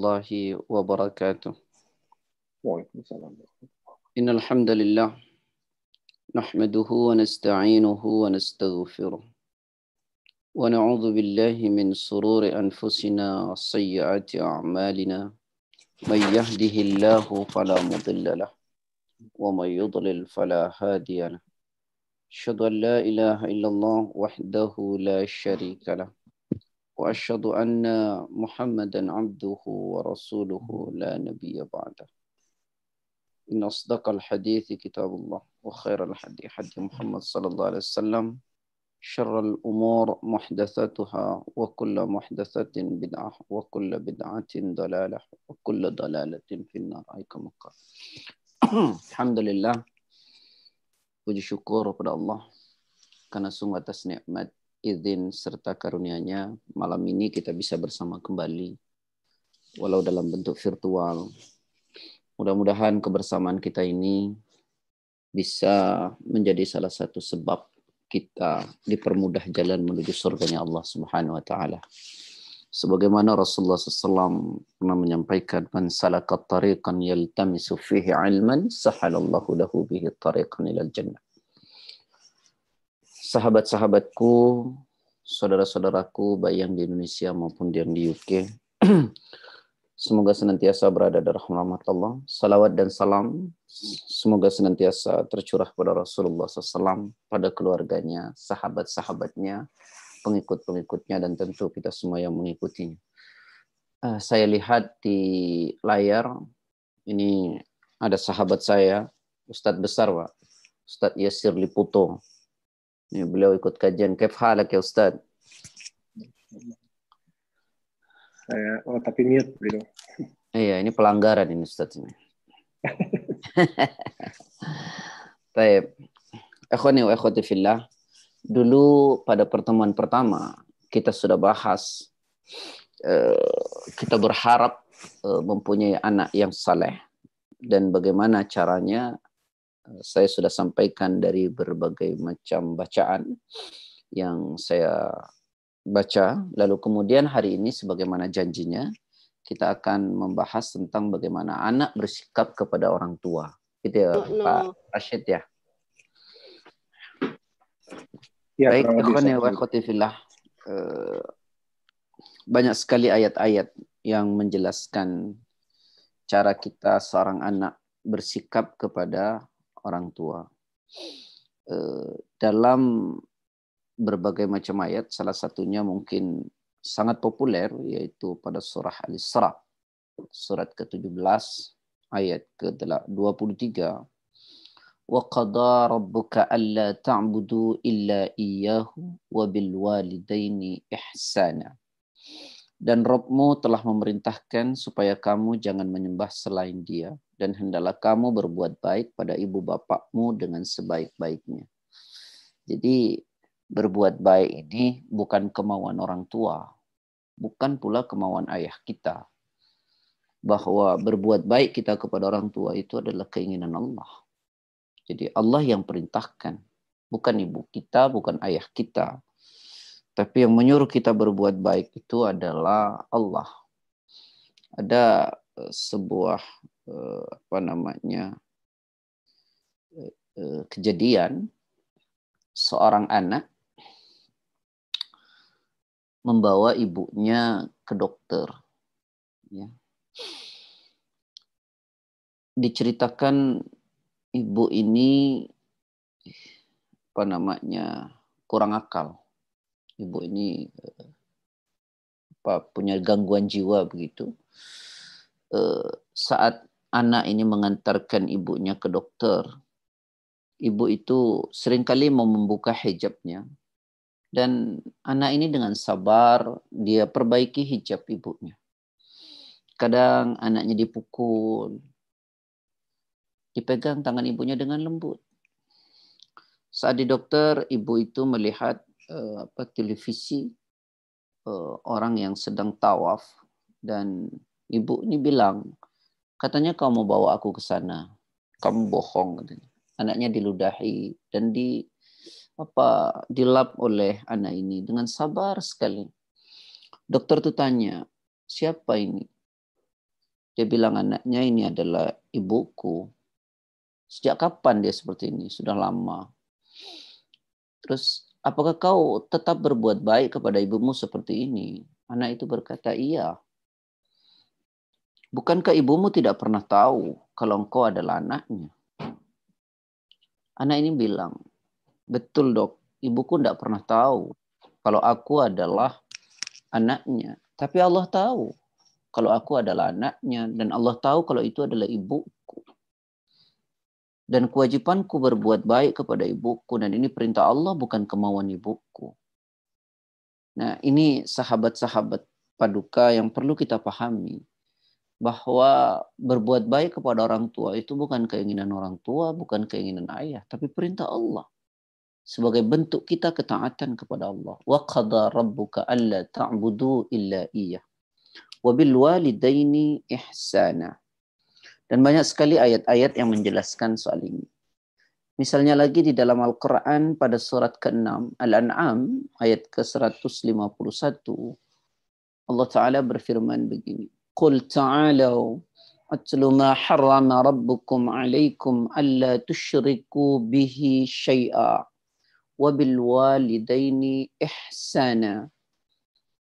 الله وبركاته. وعليكم السلام. إن الحمد لله نحمده ونستعينه ونستغفره ونعوذ بالله من سرور أنفسنا وسيئات أعمالنا. من يهده الله فلا مضل له ومن يضلل فلا هادي له. أشهد أن لا إله إلا الله وحده لا شريك له. وأشهد أن محمدا عبده ورسوله لا نبي بعده. إن أصدق الحديث كتاب الله وخير الحديث حديث محمد صلى الله عليه وسلم. شر الأمور محدثاتها وكل محدثة بدعة وكل بدعة ضلالة وكل ضلالة في النار. أي كما قال. الحمد لله. Puji syukur kepada Allah. Karena sungguh atas nikmat izin serta karunia-Nya malam ini kita bisa bersama kembali walau dalam bentuk virtual. Mudah-mudahan kebersamaan kita ini bisa menjadi salah satu sebab kita dipermudah jalan menuju surganya Allah Subhanahu wa taala. Sebagaimana Rasulullah SAW pernah menyampaikan man salaka tariqan yaltamisu fihi ilman sahalallahu lahu bihi tariqan ilal jannah sahabat-sahabatku, saudara-saudaraku, baik yang di Indonesia maupun yang di UK. Semoga senantiasa berada dalam rahmat Allah. Salawat dan salam semoga senantiasa tercurah pada Rasulullah SAW, pada keluarganya, sahabat-sahabatnya, pengikut-pengikutnya, dan tentu kita semua yang mengikutinya. Uh, saya lihat di layar, ini ada sahabat saya, Ustadz besar Pak, Ustadz Yasir Liputo. Ini beliau ikut kajian. Kef halak ya Ustaz? Saya, oh tapi mute beliau. Iya, ini pelanggaran ini Ustaz ini. Baik. Ikhwani wa ikhwati fillah. Dulu pada pertemuan pertama kita sudah bahas uh, kita berharap uh, mempunyai anak yang saleh dan bagaimana caranya saya sudah sampaikan dari berbagai macam bacaan yang saya baca. Lalu kemudian hari ini sebagaimana janjinya, kita akan membahas tentang bagaimana anak bersikap kepada orang tua. Gitu ya, no, no. Pak Rashid ya. ya Baik, ikhwani wa fillah. Banyak sekali ayat-ayat yang menjelaskan cara kita seorang anak bersikap kepada orang tua. Dalam berbagai macam ayat, salah satunya mungkin sangat populer yaitu pada surah Al-Isra, surat ke-17 ayat ke-23. وَقَضَى رَبُّكَ أَلَّا تَعْبُدُوا إِلَّا إِيَّهُ وَبِالْوَالِدَيْنِ إِحْسَانًا Dan Robmu telah memerintahkan supaya kamu jangan menyembah selain dia dan hendaklah kamu berbuat baik pada ibu bapakmu dengan sebaik-baiknya. Jadi berbuat baik ini bukan kemauan orang tua, bukan pula kemauan ayah kita. Bahwa berbuat baik kita kepada orang tua itu adalah keinginan Allah. Jadi Allah yang perintahkan, bukan ibu kita, bukan ayah kita. Tapi yang menyuruh kita berbuat baik itu adalah Allah. Ada sebuah apa namanya kejadian seorang anak membawa ibunya ke dokter ya diceritakan ibu ini apa namanya kurang akal. Ibu ini apa punya gangguan jiwa begitu. Saat anak ini mengantarkan ibunya ke dokter, ibu itu sering kali mau membuka hijabnya dan anak ini dengan sabar dia perbaiki hijab ibunya. Kadang anaknya dipukul, dipegang tangan ibunya dengan lembut. Saat di dokter, ibu itu melihat uh, apa televisi uh, orang yang sedang tawaf dan ibu ini bilang, katanya kamu bawa aku ke sana, kamu bohong katanya. Anaknya diludahi dan di apa dilap oleh anak ini dengan sabar sekali. Dokter itu tanya, siapa ini? Dia bilang anaknya ini adalah ibuku. Sejak kapan dia seperti ini? Sudah lama. Terus, apakah kau tetap berbuat baik kepada ibumu seperti ini? Anak itu berkata, iya. Bukankah ibumu tidak pernah tahu kalau engkau adalah anaknya? Anak ini bilang, betul dok, ibuku tidak pernah tahu kalau aku adalah anaknya. Tapi Allah tahu kalau aku adalah anaknya dan Allah tahu kalau itu adalah ibuku. Dan kewajibanku berbuat baik kepada ibuku dan ini perintah Allah bukan kemauan ibuku. Nah, ini sahabat-sahabat paduka yang perlu kita pahami bahwa berbuat baik kepada orang tua itu bukan keinginan orang tua, bukan keinginan ayah, tapi perintah Allah. Sebagai bentuk kita ketaatan kepada Allah. Wa qada rabbuka alla ta'budu illa iya. Wa bil walidaini ihsana. Dan banyak sekali ayat-ayat yang menjelaskan soal ini. Misalnya lagi di dalam Al-Quran pada surat ke-6, Al-An'am, ayat ke-151, Allah Ta'ala berfirman begini. قل تعالوا أتل ما حرم ربكم عليكم ألا تشركوا به شيئا وبالوالدين إحسانا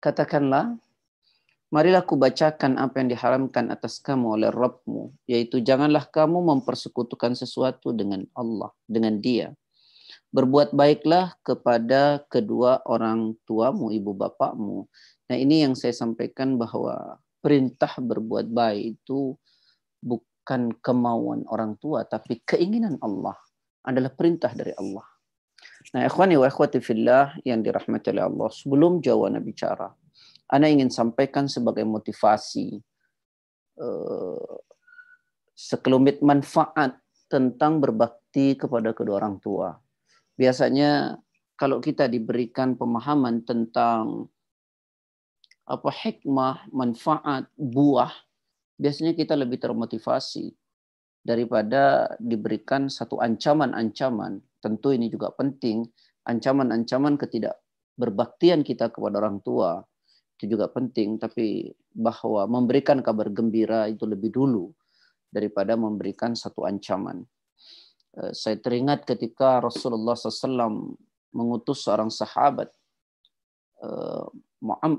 Katakanlah, marilah kubacakan apa yang diharamkan atas kamu oleh Rabbmu, yaitu janganlah kamu mempersekutukan sesuatu dengan Allah, dengan dia. Berbuat baiklah kepada kedua orang tuamu, ibu bapakmu. Nah ini yang saya sampaikan bahwa perintah berbuat baik itu bukan kemauan orang tua tapi keinginan Allah adalah perintah dari Allah. Nah, ikhwani wa ikhwati fillah yang dirahmati oleh Allah, sebelum jawaban bicara, ana ingin sampaikan sebagai motivasi uh, sekelumit manfaat tentang berbakti kepada kedua orang tua. Biasanya kalau kita diberikan pemahaman tentang apa hikmah, manfaat, buah, biasanya kita lebih termotivasi daripada diberikan satu ancaman-ancaman. Tentu ini juga penting, ancaman-ancaman ketidak berbaktian kita kepada orang tua itu juga penting, tapi bahwa memberikan kabar gembira itu lebih dulu daripada memberikan satu ancaman. Eh, saya teringat ketika Rasulullah SAW mengutus seorang sahabat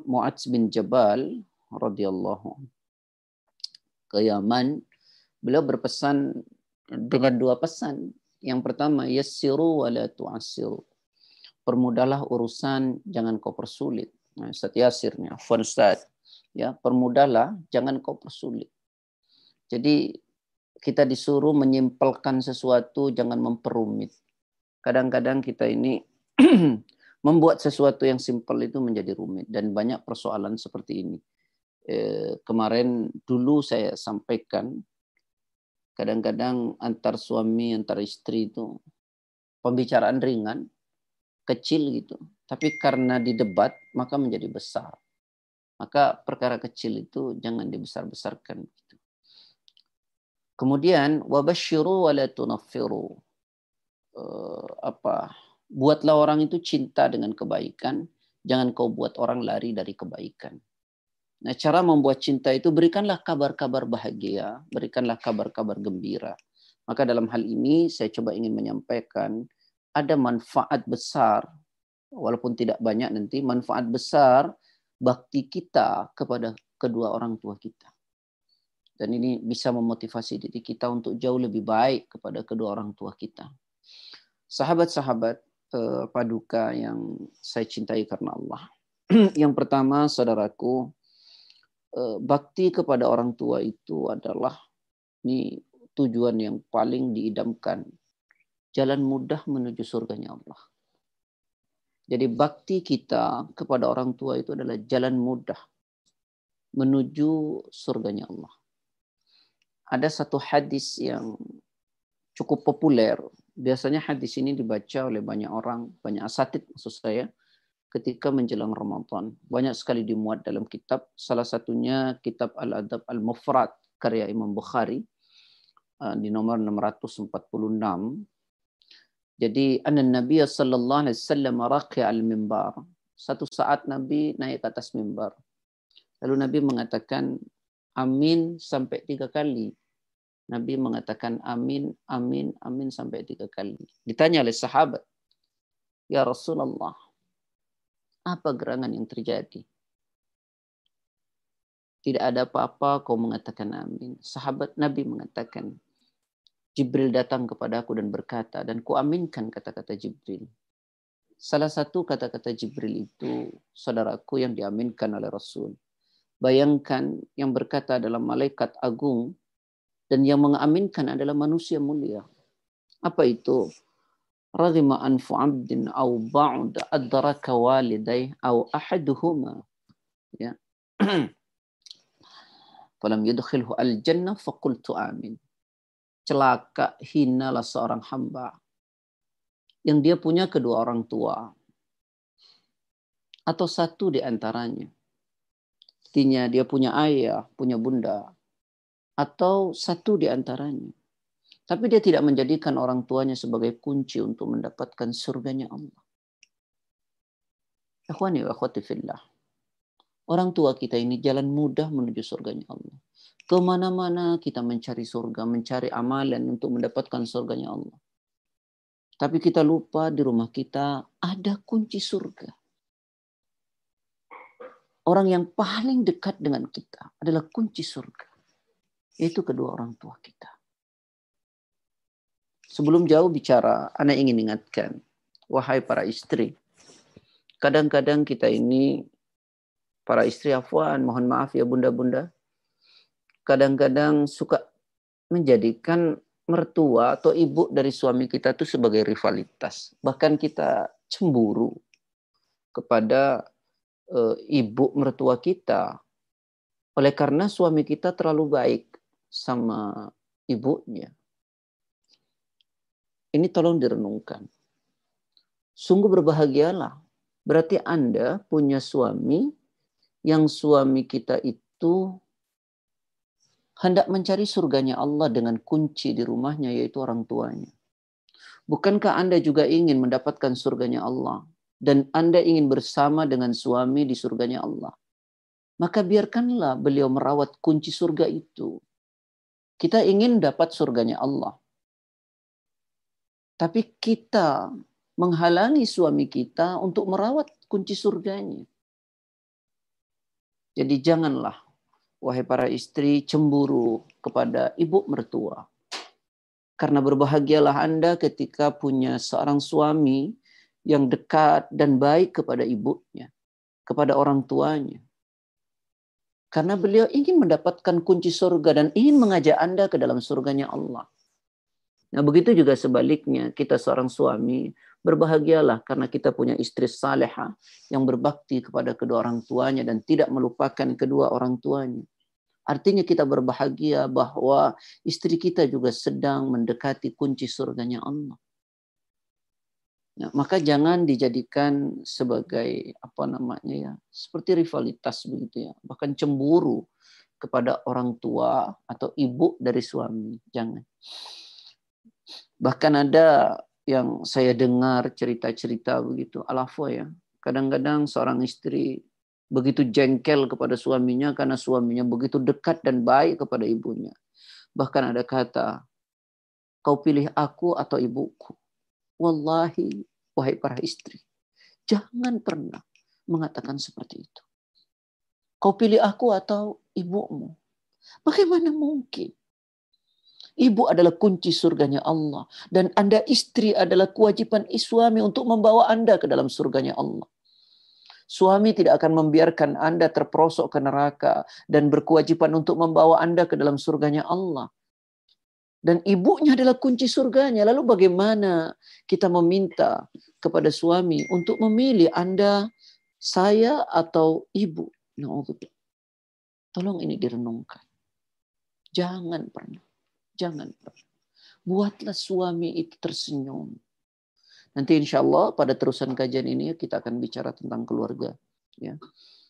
Mu'adz bin Jabal radhiyallahu ke Yaman, beliau berpesan dengan dua pesan. Yang pertama, yassiru wa la tu'assiru. Permudahlah urusan, jangan kau persulit. Nah, Ustaz Yasirnya, Afwan Ustaz. Ya, permudahlah, jangan kau persulit. Jadi kita disuruh menyimpelkan sesuatu, jangan memperumit. Kadang-kadang kita ini membuat sesuatu yang simpel itu menjadi rumit. Dan banyak persoalan seperti ini. Eh, kemarin dulu saya sampaikan kadang-kadang antar suami antar istri itu pembicaraan ringan kecil gitu. Tapi karena di debat maka menjadi besar. Maka perkara kecil itu jangan dibesar-besarkan gitu. kemudian wabashiru wa la tunaffiru. Uh, apa Buatlah orang itu cinta dengan kebaikan, jangan kau buat orang lari dari kebaikan. Nah, cara membuat cinta itu berikanlah kabar-kabar bahagia, berikanlah kabar-kabar gembira. Maka dalam hal ini saya coba ingin menyampaikan ada manfaat besar, walaupun tidak banyak nanti, manfaat besar bakti kita kepada kedua orang tua kita. Dan ini bisa memotivasi diri kita untuk jauh lebih baik kepada kedua orang tua kita. Sahabat-sahabat, uh, paduka yang saya cintai karena Allah. yang pertama, saudaraku, uh, bakti kepada orang tua itu adalah ini tujuan yang paling diidamkan. Jalan mudah menuju surganya Allah. Jadi bakti kita kepada orang tua itu adalah jalan mudah menuju surganya Allah. Ada satu hadis yang cukup populer biasanya hadis ini dibaca oleh banyak orang, banyak asatid maksud saya, ketika menjelang Ramadan. Banyak sekali dimuat dalam kitab, salah satunya kitab Al-Adab Al-Mufrad, karya Imam Bukhari, uh, di nomor 646. Jadi, anna Nabi sallallahu alaihi wasallam raqi al-mimbar. Satu saat Nabi naik ke atas mimbar. Lalu Nabi mengatakan, Amin sampai tiga kali. Nabi mengatakan amin, amin, amin sampai tiga kali. Ditanya oleh sahabat, Ya Rasulullah, apa gerangan yang terjadi? Tidak ada apa-apa kau mengatakan amin. Sahabat Nabi mengatakan, Jibril datang kepadaku dan berkata, dan ku aminkan kata-kata Jibril. Salah satu kata-kata Jibril itu, saudaraku yang diaminkan oleh Rasul. Bayangkan yang berkata adalah malaikat agung dan yang mengaminkan adalah manusia mulia. Apa itu? Raghima anfu abdin au ba'd adraka walidai au ahaduhuma. Ya. Falam yudkhilhu al-jannah faqultu amin. Celaka hinalah seorang hamba yang dia punya kedua orang tua atau satu di antaranya Artinya dia punya ayah, punya bunda, atau satu di antaranya. Tapi dia tidak menjadikan orang tuanya sebagai kunci untuk mendapatkan surganya Allah. Akhwani wa akhwati fillah. Orang tua kita ini jalan mudah menuju surganya Allah. Ke mana-mana kita mencari surga, mencari amalan untuk mendapatkan surganya Allah. Tapi kita lupa di rumah kita ada kunci surga. Orang yang paling dekat dengan kita adalah kunci surga. Yaitu kedua orang tua kita. Sebelum jauh bicara, Anda ingin ingatkan, wahai para istri, kadang-kadang kita ini, para istri afwan, mohon maaf ya bunda-bunda, kadang-kadang suka menjadikan mertua atau ibu dari suami kita itu sebagai rivalitas. Bahkan kita cemburu kepada uh, ibu mertua kita oleh karena suami kita terlalu baik sama ibunya. Ini tolong direnungkan. Sungguh berbahagialah. Berarti Anda punya suami yang suami kita itu hendak mencari surganya Allah dengan kunci di rumahnya yaitu orang tuanya. Bukankah Anda juga ingin mendapatkan surganya Allah? dan Anda ingin bersama dengan suami di surganya Allah, maka biarkanlah beliau merawat kunci surga itu. Kita ingin dapat surganya Allah. Tapi kita menghalangi suami kita untuk merawat kunci surganya. Jadi janganlah, wahai para istri, cemburu kepada ibu mertua. Karena berbahagialah Anda ketika punya seorang suami yang dekat dan baik kepada ibunya, kepada orang tuanya. Karena beliau ingin mendapatkan kunci surga dan ingin mengajak Anda ke dalam surganya Allah. Nah begitu juga sebaliknya kita seorang suami berbahagialah karena kita punya istri saleha yang berbakti kepada kedua orang tuanya dan tidak melupakan kedua orang tuanya. Artinya kita berbahagia bahwa istri kita juga sedang mendekati kunci surganya Allah. Ya, maka jangan dijadikan sebagai apa namanya ya, seperti rivalitas begitu ya, bahkan cemburu kepada orang tua atau ibu dari suami, jangan. Bahkan ada yang saya dengar cerita-cerita begitu, alafo ya. Kadang-kadang seorang istri begitu jengkel kepada suaminya karena suaminya begitu dekat dan baik kepada ibunya. Bahkan ada kata, kau pilih aku atau ibuku. Wallahi, wahai para istri, jangan pernah mengatakan seperti itu. Kau pilih aku atau ibumu? Bagaimana mungkin? Ibu adalah kunci surganya Allah. Dan Anda istri adalah kewajiban suami untuk membawa Anda ke dalam surganya Allah. Suami tidak akan membiarkan Anda terperosok ke neraka dan berkewajiban untuk membawa Anda ke dalam surganya Allah. Dan ibunya adalah kunci surganya. Lalu bagaimana kita meminta kepada suami untuk memilih Anda, saya atau ibu? Tolong ini direnungkan. Jangan pernah. Jangan pernah. Buatlah suami itu tersenyum. Nanti insya Allah pada terusan kajian ini kita akan bicara tentang keluarga. Ya.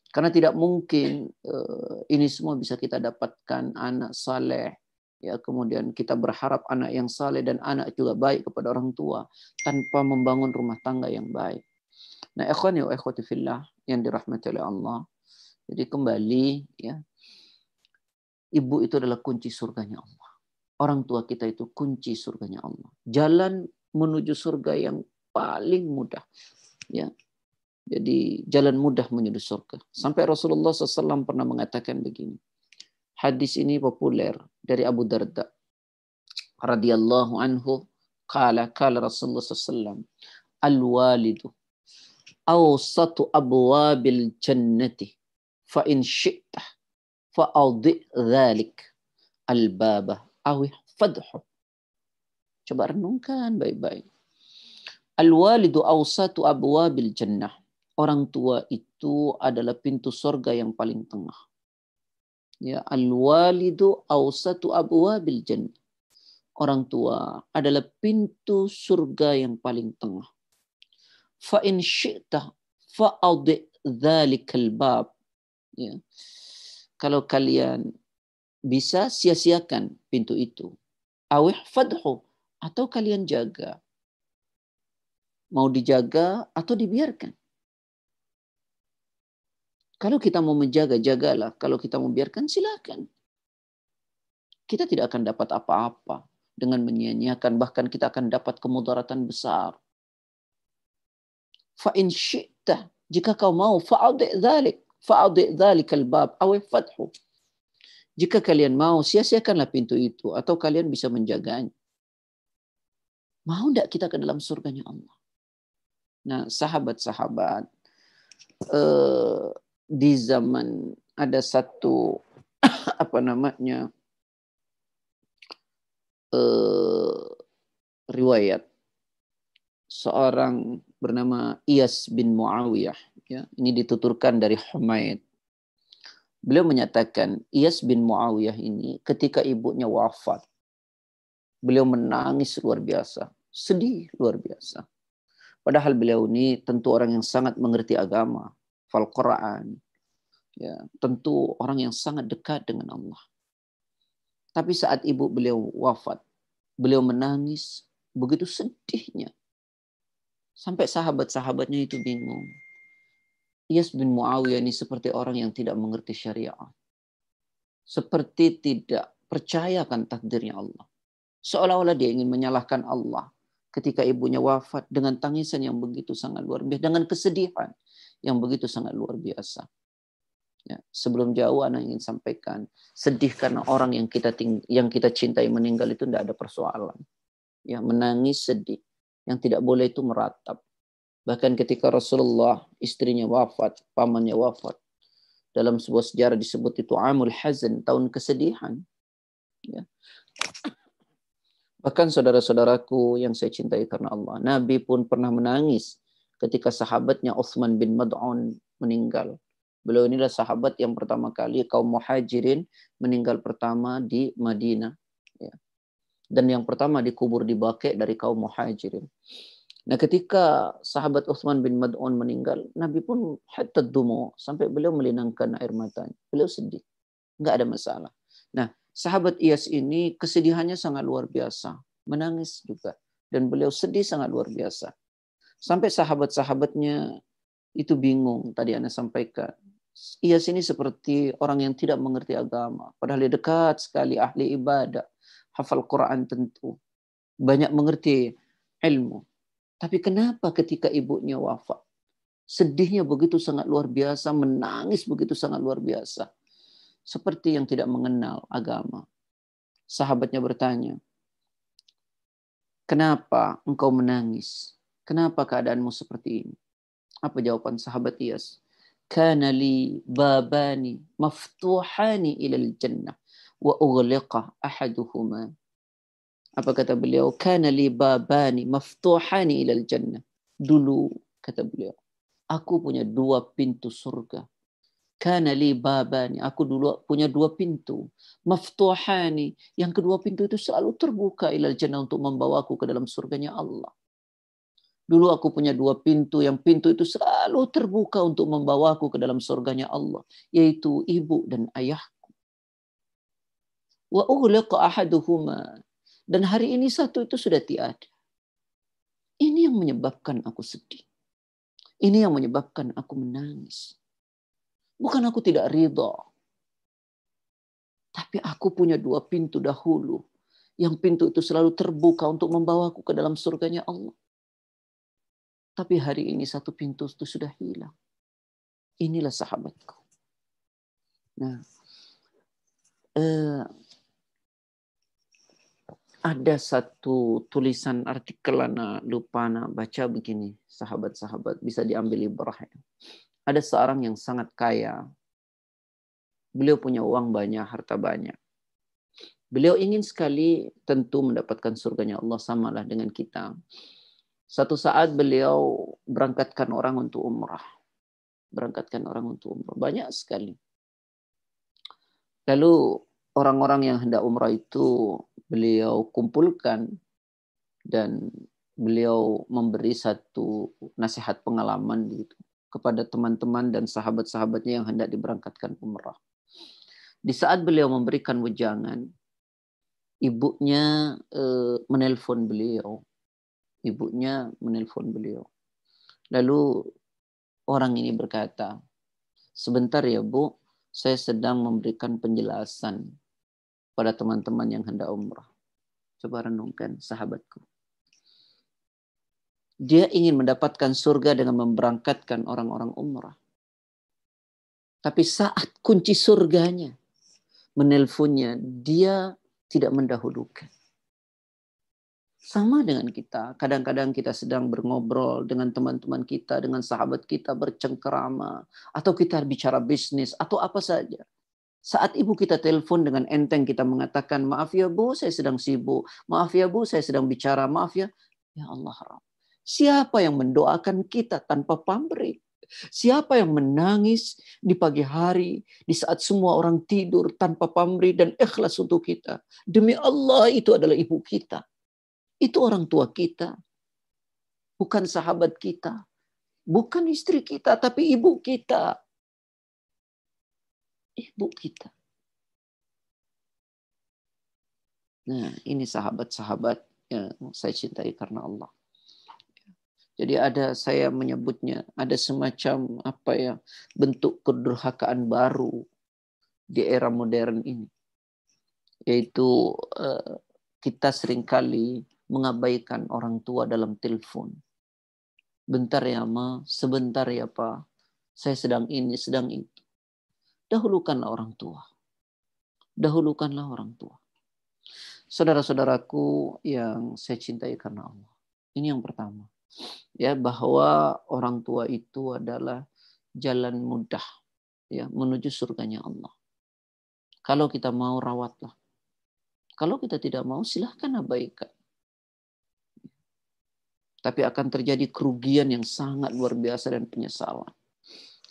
Karena tidak mungkin uh, ini semua bisa kita dapatkan anak saleh, ya kemudian kita berharap anak yang saleh dan anak juga baik kepada orang tua tanpa membangun rumah tangga yang baik. Nah, fillah yang dirahmati oleh Allah. Jadi kembali ya Ibu itu adalah kunci surganya Allah. Orang tua kita itu kunci surganya Allah. Jalan menuju surga yang paling mudah. Ya, jadi jalan mudah menuju surga. Sampai Rasulullah SAW pernah mengatakan begini. Hadis ini populer dari Abu Darda radhiyallahu anhu qala qala Rasulullah SAW al walidu awsatu abwabil jannati fa in syi'ta fa awdi dhalik al baba aw fadhu coba renungkan baik-baik. Al walidu awsatu abwabil jannah. Orang tua itu adalah pintu surga yang paling tengah. Ya, al-walidu awsatu abwabil jannah. Orang tua adalah pintu surga yang paling tengah. Fa in syi'ta fa'adhi dhalikal bab. Ya. Kalau kalian bisa sia-siakan pintu itu. Awih fadhu atau kalian jaga. Mau dijaga atau dibiarkan. Kalau kita mau menjaga, jagalah. Kalau kita mau biarkan, silakan. Kita tidak akan dapat apa-apa dengan menyia-nyiakan. Bahkan kita akan dapat kemudaratan besar. Fa'in syi'ta. Jika kau mau, fa'adhi' dhalik. Fa'adhi' dhalik al-bab. Awih fathu. Jika kalian mau, sia-siakanlah pintu itu. Atau kalian bisa menjaganya. Mau tidak kita ke dalam surganya Allah? Nah, sahabat-sahabat, eh, di zaman ada satu apa namanya uh, riwayat. Seorang bernama Iyas bin Muawiyah ya ini dituturkan dari Humaid. Beliau menyatakan Iyas bin Muawiyah ini ketika ibunya wafat beliau menangis luar biasa sedih luar biasa. Padahal beliau ini tentu orang yang sangat mengerti agama fal Quran. Ya, tentu orang yang sangat dekat dengan Allah. Tapi saat ibu beliau wafat, beliau menangis begitu sedihnya. Sampai sahabat-sahabatnya itu bingung. Iyas bin Muawiyah ini seperti orang yang tidak mengerti syariat. Seperti tidak percaya akan takdirnya Allah. Seolah-olah dia ingin menyalahkan Allah ketika ibunya wafat dengan tangisan yang begitu sangat luar biasa, dengan kesedihan yang begitu sangat luar biasa. Ya, sebelum jauh anak ingin sampaikan, sedih karena orang yang kita yang kita cintai meninggal itu tidak ada persoalan. Ya, menangis sedih. Yang tidak boleh itu meratap. Bahkan ketika Rasulullah istrinya wafat, pamannya wafat, dalam sebuah sejarah disebut itu Amul Hazan, tahun kesedihan. Ya. Bahkan saudara-saudaraku yang saya cintai karena Allah, Nabi pun pernah menangis ketika sahabatnya Uthman bin Mad'un meninggal. Beliau inilah sahabat yang pertama kali kaum muhajirin meninggal pertama di Madinah. Ya. Dan yang pertama dikubur di Baqi dari kaum muhajirin. Nah ketika sahabat Uthman bin Mad'un meninggal, Nabi pun hatta dumo sampai beliau melinangkan air matanya. Beliau sedih. Enggak ada masalah. Nah, sahabat Iyas ini kesedihannya sangat luar biasa. Menangis juga. Dan beliau sedih sangat luar biasa. Sampai sahabat-sahabatnya itu bingung tadi Anda sampaikan. Ia sini seperti orang yang tidak mengerti agama. Padahal dia dekat sekali ahli ibadah. Hafal Quran tentu. Banyak mengerti ilmu. Tapi kenapa ketika ibunya wafat? Sedihnya begitu sangat luar biasa. Menangis begitu sangat luar biasa. Seperti yang tidak mengenal agama. Sahabatnya bertanya, Kenapa engkau menangis? Kenapa keadaanmu seperti ini? Apa jawaban sahabat Iyas? Kana li babani maftuhani ilal jannah wa ughliqa ahaduhuma. Apa kata beliau? Kana li babani maftuhani ilal jannah. Dulu kata beliau, aku punya dua pintu surga. Kana li babani, aku dulu punya dua pintu. Maftuhani, yang kedua pintu itu selalu terbuka ilal jannah untuk membawaku ke dalam surganya Allah. Dulu aku punya dua pintu, yang pintu itu selalu terbuka untuk membawaku ke dalam surganya Allah, yaitu ibu dan ayahku. Wa ahaduhuma. Dan hari ini satu itu sudah tiada. Ini yang menyebabkan aku sedih. Ini yang menyebabkan aku menangis. Bukan aku tidak ridho. Tapi aku punya dua pintu dahulu. Yang pintu itu selalu terbuka untuk membawaku ke dalam surganya Allah. Tapi hari ini satu pintu itu sudah hilang. Inilah sahabatku. Nah, eh, ada satu tulisan artikel anak lupa anak baca begini sahabat-sahabat bisa diambil ibrah ada seorang yang sangat kaya beliau punya uang banyak harta banyak beliau ingin sekali tentu mendapatkan surganya Allah samalah dengan kita satu saat beliau berangkatkan orang untuk umrah berangkatkan orang untuk umrah banyak sekali lalu orang-orang yang hendak umrah itu beliau kumpulkan dan beliau memberi satu nasihat pengalaman gitu kepada teman-teman dan sahabat-sahabatnya yang hendak diberangkatkan umrah. Di saat beliau memberikan wejangan, ibunya eh, menelpon beliau. Ibunya menelpon beliau. Lalu orang ini berkata, sebentar ya bu, saya sedang memberikan penjelasan pada teman-teman yang hendak umrah. Coba renungkan sahabatku. Dia ingin mendapatkan surga dengan memberangkatkan orang-orang umrah. Tapi saat kunci surganya menelponnya, dia tidak mendahulukan. Sama dengan kita, kadang-kadang kita sedang berngobrol dengan teman-teman kita, dengan sahabat kita, bercengkerama, atau kita bicara bisnis, atau apa saja saat ibu kita telepon dengan enteng kita mengatakan, maaf ya bu, saya sedang sibuk. Maaf ya bu, saya sedang bicara. Maaf ya. Ya Allah. Siapa yang mendoakan kita tanpa pamrih? Siapa yang menangis di pagi hari, di saat semua orang tidur tanpa pamrih dan ikhlas untuk kita? Demi Allah itu adalah ibu kita. Itu orang tua kita. Bukan sahabat kita. Bukan istri kita, tapi ibu kita ibu kita. Nah, ini sahabat-sahabat yang saya cintai karena Allah. Jadi ada saya menyebutnya ada semacam apa ya bentuk kedurhakaan baru di era modern ini, yaitu uh, kita sering kali mengabaikan orang tua dalam telepon. Bentar ya ma, sebentar ya pak, saya sedang ini, sedang itu dahulukanlah orang tua. Dahulukanlah orang tua. Saudara-saudaraku yang saya cintai karena Allah. Ini yang pertama. Ya, bahwa orang tua itu adalah jalan mudah ya menuju surganya Allah. Kalau kita mau rawatlah. Kalau kita tidak mau silahkan abaikan. Tapi akan terjadi kerugian yang sangat luar biasa dan penyesalan.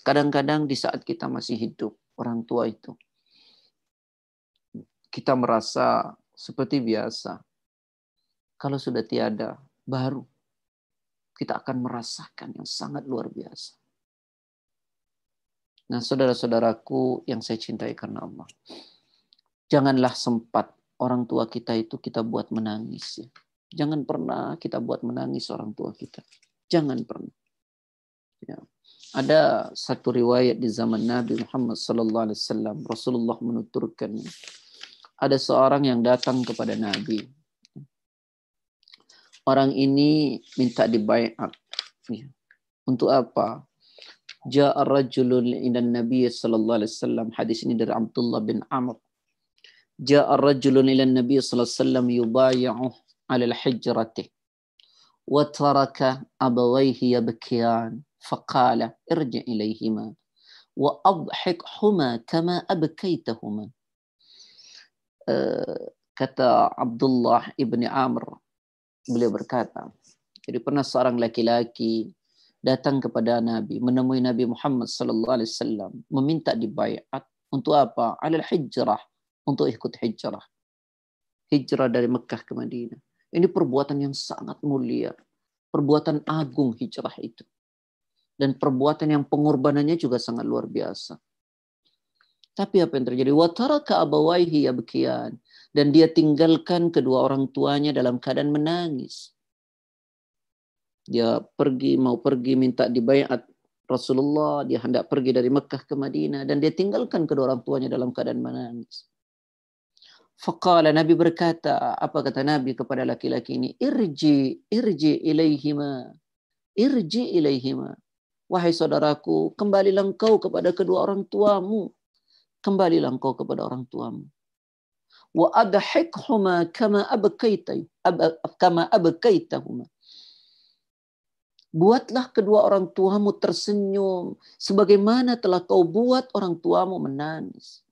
Kadang-kadang di saat kita masih hidup, orang tua itu. Kita merasa seperti biasa. Kalau sudah tiada, baru kita akan merasakan yang sangat luar biasa. Nah, saudara-saudaraku yang saya cintai karena Allah. Janganlah sempat orang tua kita itu kita buat menangis. Ya. Jangan pernah kita buat menangis orang tua kita. Jangan pernah. Ya. Ada satu riwayat di zaman Nabi Muhammad sallallahu alaihi wasallam Rasulullah menuturkan ada seorang yang datang kepada Nabi. Orang ini minta dibayar. Ya. Untuk apa? Ja'a rajulun ila Nabi sallallahu alaihi wasallam. Hadis ini dari Abdullah bin Amr. Ja'a rajulun ila Nabi sallallahu alaihi wasallam yubay'u ala al-hijrati. Wa taraka abawayhi yabkiyan. فقال ارجع إليهما وأضحكهما كما أبكيتهما kata Abdullah ibni Amr beliau berkata jadi pernah seorang laki-laki datang kepada Nabi menemui Nabi Muhammad sallallahu alaihi wasallam meminta dibaiat untuk apa alal hijrah untuk ikut hijrah hijrah dari Mekah ke Madinah ini perbuatan yang sangat mulia perbuatan agung hijrah itu dan perbuatan yang pengorbanannya juga sangat luar biasa. Tapi apa yang terjadi? Wataraka abawaihi yabkiyan. Dan dia tinggalkan kedua orang tuanya dalam keadaan menangis. Dia pergi, mau pergi minta dibayat Rasulullah. Dia hendak pergi dari Mekah ke Madinah. Dan dia tinggalkan kedua orang tuanya dalam keadaan menangis. Faqala Nabi berkata, apa kata Nabi kepada laki-laki ini? Irji, irji ilaihima. Irji ilaihima. Wahai saudaraku, kembalilah engkau kepada kedua orang tuamu. Kembalilah engkau kepada orang tuamu. Wa adhikhuma kama abkaita kama abkaitahuma. Buatlah kedua orang tuamu tersenyum sebagaimana telah kau buat orang tuamu menangis.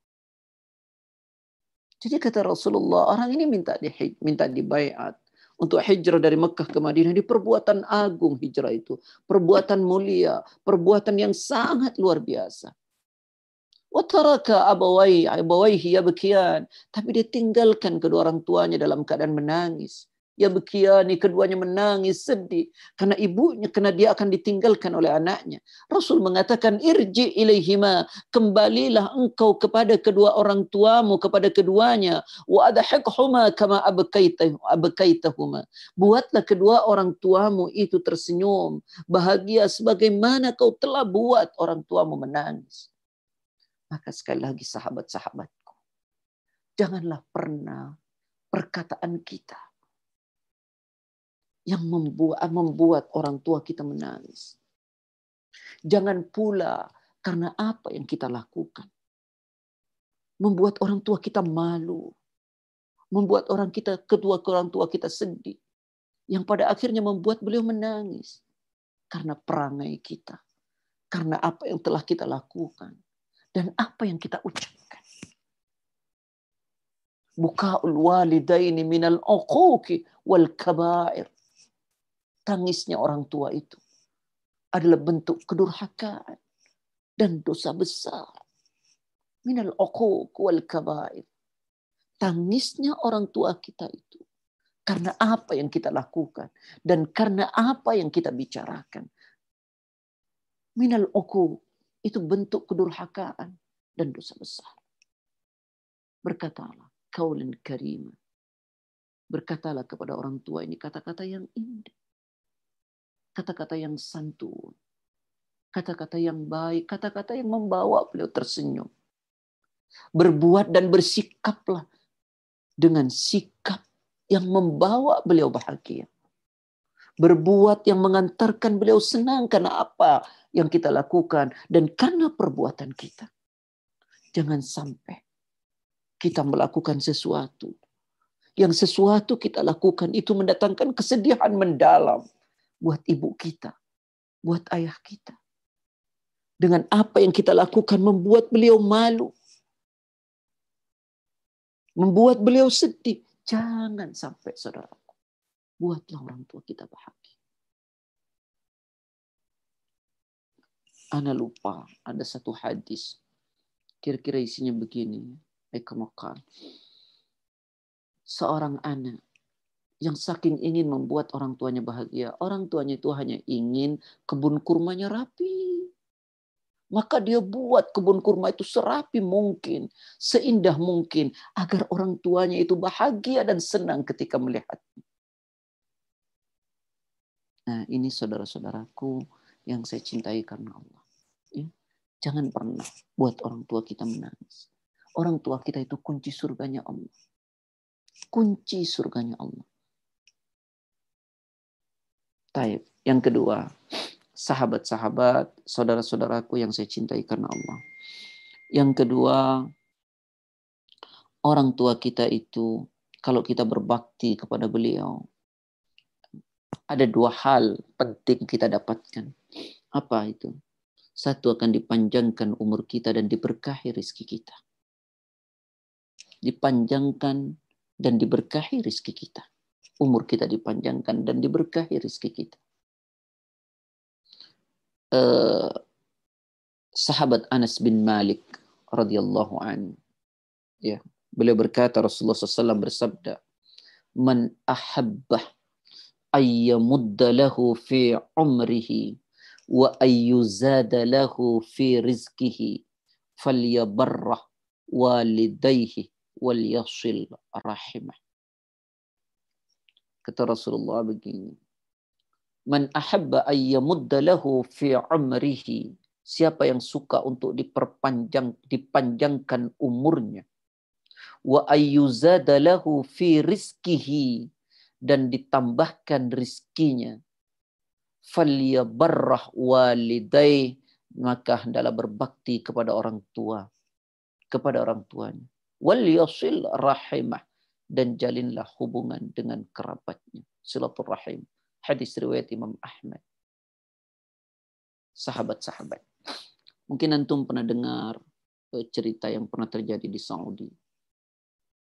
Jadi kata Rasulullah, orang ini minta di minta dibayat untuk hijrah dari Mekah ke Madinah. Ini perbuatan agung hijrah itu. Perbuatan mulia. Perbuatan yang sangat luar biasa. Wataraka abawai, abawaihi yabkiyan. Tapi dia tinggalkan kedua orang tuanya dalam keadaan menangis ya bekiani keduanya menangis sedih. Karena ibunya karena dia akan ditinggalkan oleh anaknya. Rasul mengatakan irji ilaihima kembalilah engkau kepada kedua orang tuamu kepada keduanya. Wa adhikhuma kama abkaitahu abkaitahuma buatlah kedua orang tuamu itu tersenyum bahagia sebagaimana kau telah buat orang tuamu menangis. Maka sekali lagi sahabat-sahabatku janganlah pernah perkataan kita yang membuat membuat orang tua kita menangis. Jangan pula karena apa yang kita lakukan. Membuat orang tua kita malu, membuat orang kita kedua orang tua kita sedih, yang pada akhirnya membuat beliau menangis. Karena perangai kita, karena apa yang telah kita lakukan. Dan apa yang kita ucapkan. Bukaul walidaini minal uquqi wal kabair tangisnya orang tua itu adalah bentuk kedurhakaan dan dosa besar. Minal uquq wal kabair. Tangisnya orang tua kita itu karena apa yang kita lakukan dan karena apa yang kita bicarakan. Minal uquq itu bentuk kedurhakaan dan dosa besar. Berkatalah kaulan karima. Berkatalah kepada orang tua ini kata-kata yang indah kata-kata yang santun, kata-kata yang baik, kata-kata yang membawa beliau tersenyum. Berbuat dan bersikaplah dengan sikap yang membawa beliau bahagia. Berbuat yang mengantarkan beliau senang karena apa yang kita lakukan dan karena perbuatan kita. Jangan sampai kita melakukan sesuatu yang sesuatu kita lakukan itu mendatangkan kesedihan mendalam buat ibu kita, buat ayah kita. Dengan apa yang kita lakukan membuat beliau malu. Membuat beliau sedih. Jangan sampai saudaraku. Buatlah orang tua kita bahagia. Ana lupa ada satu hadis. Kira-kira isinya begini. Ekamakal. Seorang anak yang saking ingin membuat orang tuanya bahagia. Orang tuanya itu hanya ingin kebun kurmanya rapi. Maka dia buat kebun kurma itu serapi mungkin, seindah mungkin, agar orang tuanya itu bahagia dan senang ketika melihatnya. Nah ini saudara-saudaraku yang saya cintai karena Allah. Ya. Jangan pernah buat orang tua kita menangis. Orang tua kita itu kunci surganya Allah. Kunci surganya Allah. Taib. Yang kedua, sahabat-sahabat, saudara-saudaraku yang saya cintai karena Allah. Yang kedua, orang tua kita itu kalau kita berbakti kepada beliau, ada dua hal penting kita dapatkan. Apa itu? Satu akan dipanjangkan umur kita dan diberkahi rezeki kita. Dipanjangkan dan diberkahi rezeki kita umur kita dipanjangkan dan diberkahi rezeki kita. Uh, sahabat Anas bin Malik radhiyallahu an ya beliau berkata Rasulullah SAW bersabda man ahabbah ayyamudda lahu fi umrihi wa ayyuzada lahu fi rizkihi falyabarrah walidayhi wal yasil rahimah Kata Rasulullah begini. Man ahabba ayyamudda lahu fi umrihi. Siapa yang suka untuk diperpanjang dipanjangkan umurnya. wa ayyuzadalahu fi rizkihi dan ditambahkan rizkinya falyabarrah walidai maka hendaklah berbakti kepada orang tua kepada orang tuanya wal yasil rahimah dan jalinlah hubungan dengan kerabatnya. Silaturahim. Hadis riwayat Imam Ahmad. Sahabat-sahabat. Mungkin antum pernah dengar eh, cerita yang pernah terjadi di Saudi.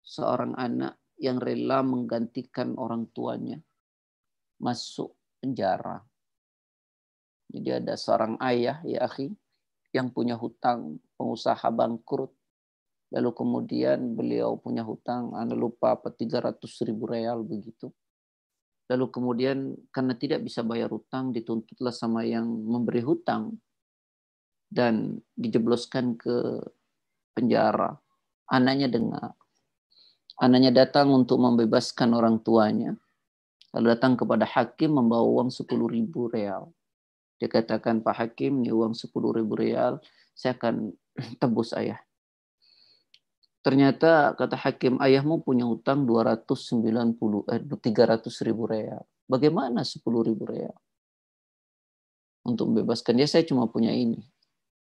Seorang anak yang rela menggantikan orang tuanya masuk penjara. Jadi ada seorang ayah ya akhi yang punya hutang pengusaha bangkrut. Lalu kemudian beliau punya hutang, anda lupa apa 300 ribu real begitu. Lalu kemudian karena tidak bisa bayar hutang dituntutlah sama yang memberi hutang dan dijebloskan ke penjara. Anaknya dengar. Anaknya datang untuk membebaskan orang tuanya. Lalu datang kepada hakim membawa uang 10 ribu real. Dia katakan, Pak Hakim, ini uang 10 ribu real, saya akan tebus ayah. Ternyata kata hakim ayahmu punya utang 290 eh, 300 ribu real. Bagaimana 10 ribu real? Untuk membebaskan dia saya cuma punya ini.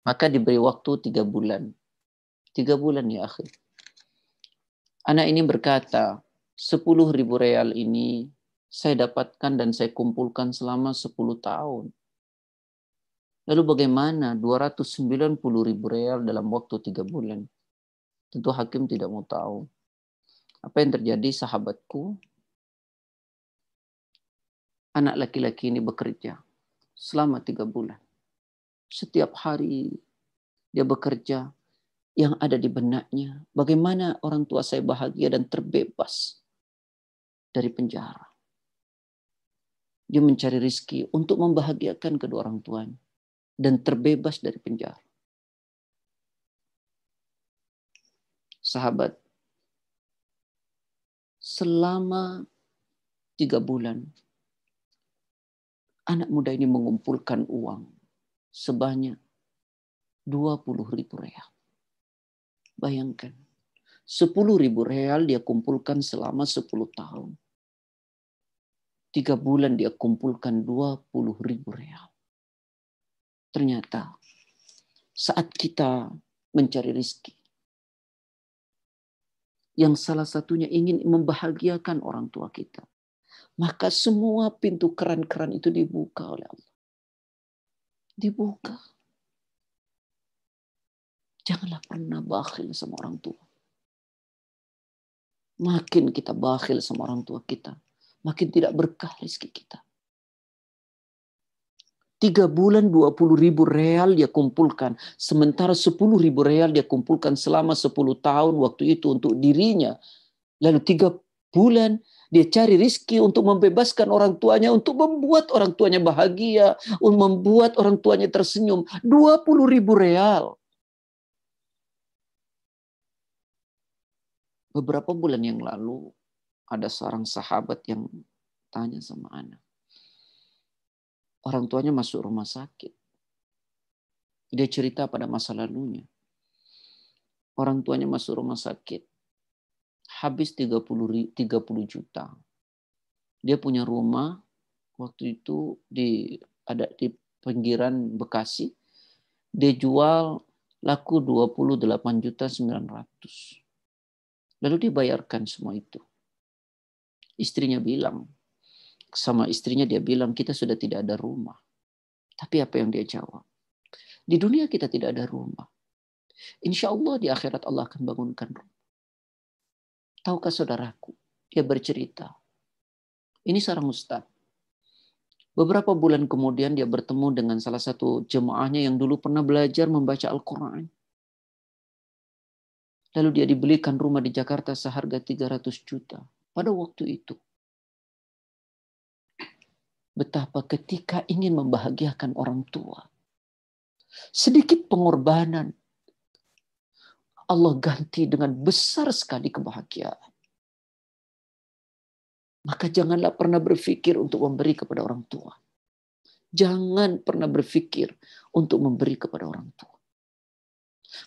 Maka diberi waktu tiga bulan. Tiga bulan ya akhir. Anak ini berkata, 10 ribu real ini saya dapatkan dan saya kumpulkan selama 10 tahun. Lalu bagaimana 290 ribu real dalam waktu tiga bulan? Tentu hakim tidak mau tahu. Apa yang terjadi sahabatku? Anak laki-laki ini bekerja selama tiga bulan. Setiap hari dia bekerja yang ada di benaknya. Bagaimana orang tua saya bahagia dan terbebas dari penjara. Dia mencari rizki untuk membahagiakan kedua orang tuanya dan terbebas dari penjara. Sahabat, selama tiga bulan, anak muda ini mengumpulkan uang sebanyak 20 ribu real. Bayangkan, 10 ribu real dia kumpulkan selama 10 tahun. Tiga bulan dia kumpulkan 20 ribu real. Ternyata saat kita mencari rizki, yang salah satunya ingin membahagiakan orang tua kita, maka semua pintu keran-keran itu dibuka oleh Allah. Dibuka. Janganlah pernah bakhil sama orang tua. Makin kita bakhil sama orang tua kita, makin tidak berkah rezeki kita. Tiga bulan dua puluh ribu real dia kumpulkan. Sementara sepuluh ribu real dia kumpulkan selama sepuluh tahun waktu itu untuk dirinya. Lalu tiga bulan dia cari rizki untuk membebaskan orang tuanya, untuk membuat orang tuanya bahagia, untuk membuat orang tuanya tersenyum. Dua puluh ribu real. Beberapa bulan yang lalu ada seorang sahabat yang tanya sama anak orang tuanya masuk rumah sakit. Dia cerita pada masa lalunya. Orang tuanya masuk rumah sakit. Habis 30, 30 juta. Dia punya rumah waktu itu di ada di pinggiran Bekasi. Dia jual laku 28 juta 900. Lalu dibayarkan semua itu. Istrinya bilang, sama istrinya dia bilang kita sudah tidak ada rumah. Tapi apa yang dia jawab? Di dunia kita tidak ada rumah. Insya Allah di akhirat Allah akan bangunkan rumah. Tahukah saudaraku? Dia bercerita. Ini seorang ustaz. Beberapa bulan kemudian dia bertemu dengan salah satu jemaahnya yang dulu pernah belajar membaca Al-Quran. Lalu dia dibelikan rumah di Jakarta seharga 300 juta. Pada waktu itu betapa ketika ingin membahagiakan orang tua, sedikit pengorbanan, Allah ganti dengan besar sekali kebahagiaan. Maka janganlah pernah berpikir untuk memberi kepada orang tua. Jangan pernah berpikir untuk memberi kepada orang tua.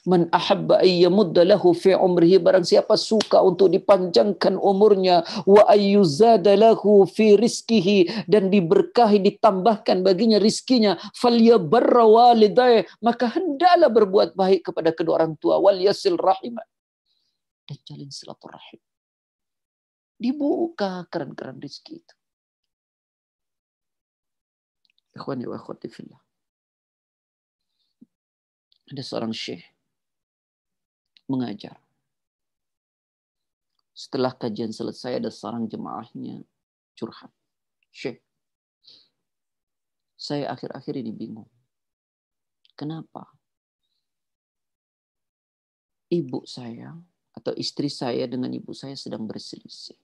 Man ahabba ayyamudda lahu fi umrihi barang siapa suka untuk dipanjangkan umurnya wa ayyuzada lahu fi rizkihi dan diberkahi ditambahkan baginya rizkinya falyabarra walidayah maka hendaklah berbuat baik kepada kedua orang tua wal yasil rahimah dan jalin silaturahim. Dibuka keran-keran rizki itu. Ikhwani wa akhwati fillah. Ada seorang syekh mengajar. Setelah kajian selesai ada seorang jemaahnya curhat. Syekh, saya akhir-akhir ini bingung. Kenapa? Ibu saya atau istri saya dengan ibu saya sedang berselisih.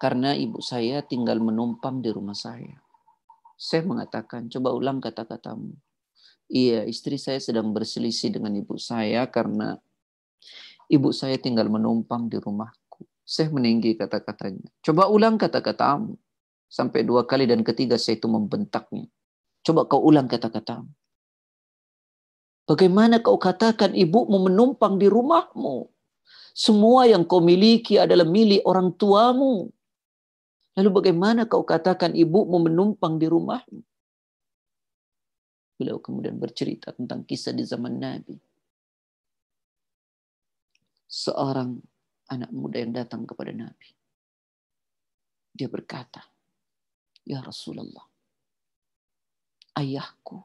Karena ibu saya tinggal menumpang di rumah saya. Saya mengatakan, coba ulang kata-katamu. Iya, istri saya sedang berselisih dengan ibu saya karena ibu saya tinggal menumpang di rumahku. Saya meninggi kata-katanya. Coba ulang kata-katamu. Sampai dua kali dan ketiga saya itu membentaknya. Coba kau ulang kata-katamu. Bagaimana kau katakan ibumu menumpang di rumahmu? Semua yang kau miliki adalah milik orang tuamu. Lalu bagaimana kau katakan ibumu menumpang di rumahmu? Beliau kemudian bercerita tentang kisah di zaman Nabi. Seorang anak muda yang datang kepada Nabi. Dia berkata, Ya Rasulullah, ayahku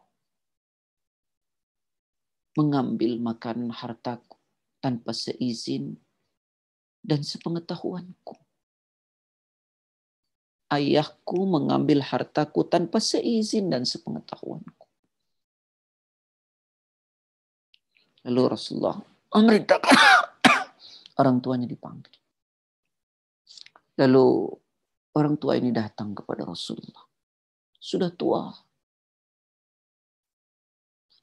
mengambil makanan hartaku tanpa seizin dan sepengetahuanku. Ayahku mengambil hartaku tanpa seizin dan sepengetahuanku. Lalu Rasulullah memerintahkan orang tuanya dipanggil. Lalu orang tua ini datang kepada Rasulullah. Sudah tua.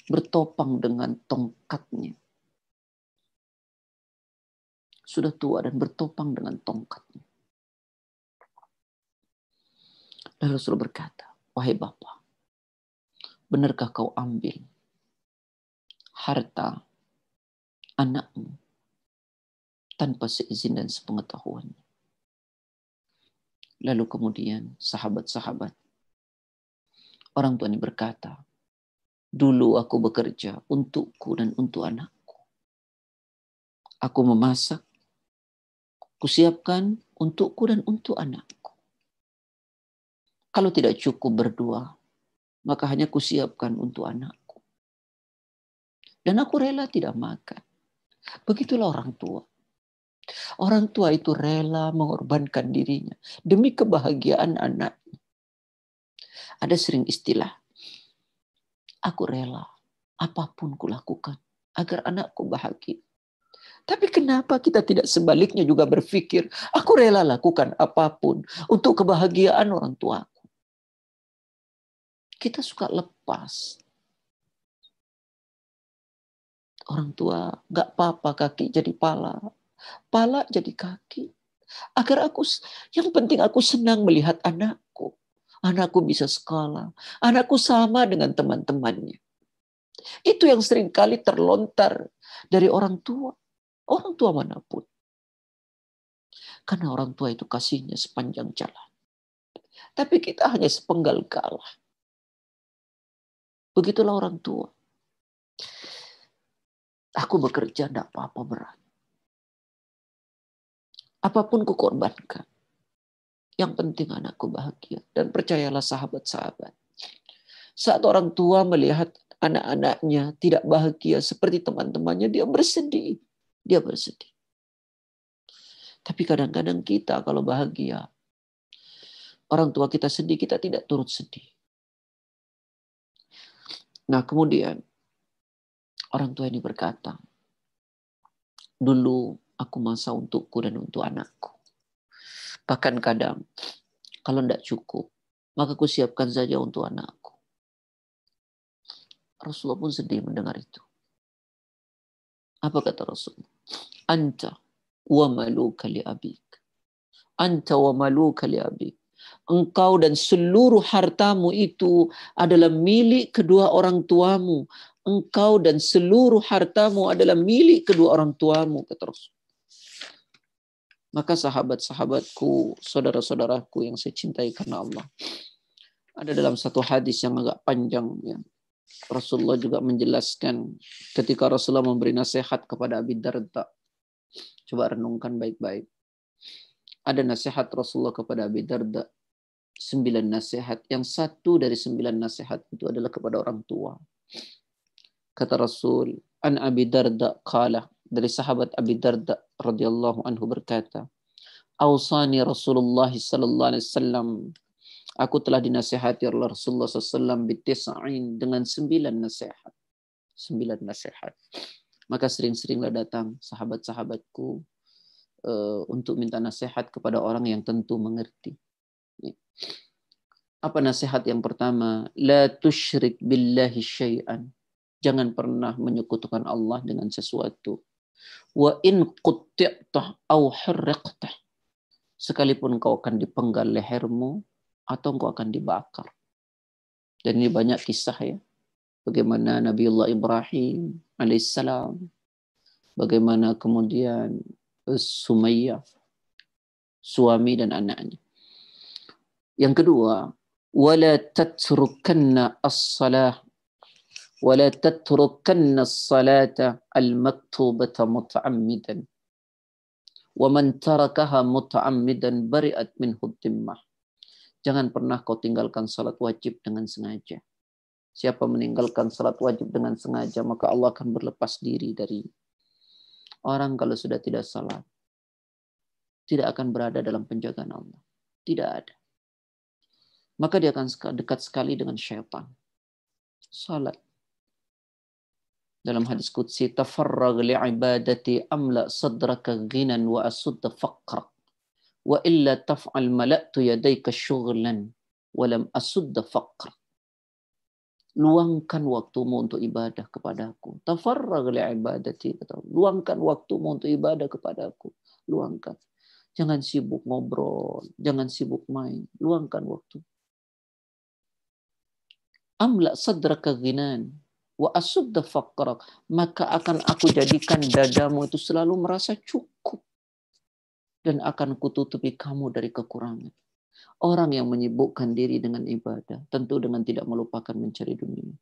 Bertopang dengan tongkatnya. Sudah tua dan bertopang dengan tongkatnya. Lalu Rasulullah berkata, Wahai Bapak, benarkah kau ambil harta anakmu tanpa seizin dan sepengetahuan. Lalu kemudian sahabat-sahabat orang tua ini berkata, dulu aku bekerja untukku dan untuk anakku. Aku memasak, kusiapkan untukku dan untuk anakku. Kalau tidak cukup berdua, maka hanya kusiapkan untuk anakku. Dan aku rela tidak makan. Begitulah orang tua. Orang tua itu rela mengorbankan dirinya demi kebahagiaan anaknya. Ada sering istilah, aku rela apa pun kulakukan agar anakku bahagia. Tapi kenapa kita tidak sebaliknya juga berpikir, aku rela lakukan apa pun untuk kebahagiaan orang tuaku. Kita suka lepas Orang tua, gak apa-apa kaki jadi pala. Pala jadi kaki. Agar aku, yang penting aku senang melihat anakku. Anakku bisa sekolah. Anakku sama dengan teman-temannya. Itu yang sering kali terlontar dari orang tua. Orang tua mana pun. Karena orang tua itu kasihnya sepanjang jalan. Tapi kita hanya sepenggal kalah. Begitulah orang tua. Aku bekerja tidak apa-apa berat. Apa pun kukorbankan. Yang penting anakku bahagia. Dan percayalah sahabat-sahabat. Saat orang tua melihat anak-anaknya tidak bahagia seperti teman-temannya, dia bersedih. Dia bersedih. Tapi kadang-kadang kita kalau bahagia, orang tua kita sedih, kita tidak turut sedih. Nah kemudian Orang tua ini berkata, dulu aku masa untukku dan untuk anakku. Bahkan kadang, kalau tidak cukup, maka aku siapkan saja untuk anakku. Rasulullah pun sedih mendengar itu. Apa kata Rasulullah? Anta wa maluka li abik. Anta wa maluka li abik. engkau dan seluruh hartamu itu adalah milik kedua orang tuamu. Engkau dan seluruh hartamu adalah milik kedua orang tuamu, kata Rasul. Maka sahabat-sahabatku, saudara-saudaraku yang saya cintai karena Allah. Ada dalam satu hadis yang agak panjang ya. Rasulullah juga menjelaskan ketika Rasulullah memberi nasihat kepada Abi Darda. Coba renungkan baik-baik. Ada nasihat Rasulullah kepada Abi Darda sembilan nasihat. Yang satu dari sembilan nasihat itu adalah kepada orang tua. Kata Rasul, An Abi Darda kala dari sahabat Abi Darda radhiyallahu anhu berkata, Ausani Rasulullah sallallahu alaihi wasallam Aku telah dinasihati oleh Rasulullah SAW bitisa'in dengan sembilan nasihat. Sembilan nasihat. Maka sering-seringlah datang sahabat-sahabatku uh, untuk minta nasihat kepada orang yang tentu mengerti. Apa nasihat yang pertama? La tushrik billahi syai'an. Jangan pernah menyekutukan Allah dengan sesuatu. Wa in. Sekalipun kau akan dipenggal lehermu atau kau akan dibakar. Dan ini banyak kisah ya. Bagaimana Nabiullah Ibrahim alaihissalam. Bagaimana kemudian Sumayyah. Suami dan anaknya. Yang kedua, wala tatrukanna as-salah muta'ammidan. Wa man tarakaha muta'ammidan bari'at minhu dhimmah. Jangan pernah kau tinggalkan salat wajib dengan sengaja. Siapa meninggalkan salat wajib dengan sengaja, maka Allah akan berlepas diri dari orang kalau sudah tidak salat. Tidak akan berada dalam penjagaan Allah. Tidak ada maka dia akan dekat sekali dengan syaitan. Salat. Dalam hadis Qudsi, tafarrag li'ibadati amla sadraka ghinan wa asudda faqra. Wa illa taf'al mala'tu yadayka syughlan walam asudda faqra. Luangkan waktumu untuk ibadah kepadaku. Tafarrag li'ibadati. Luangkan waktumu untuk ibadah kepadaku. Luangkan. Jangan sibuk ngobrol. Jangan sibuk main. Luangkan waktu amla sadraka ghinan wa asudda maka akan aku jadikan dadamu itu selalu merasa cukup. Dan akan kututupi kamu dari kekurangan. Orang yang menyibukkan diri dengan ibadah tentu dengan tidak melupakan mencari dunia.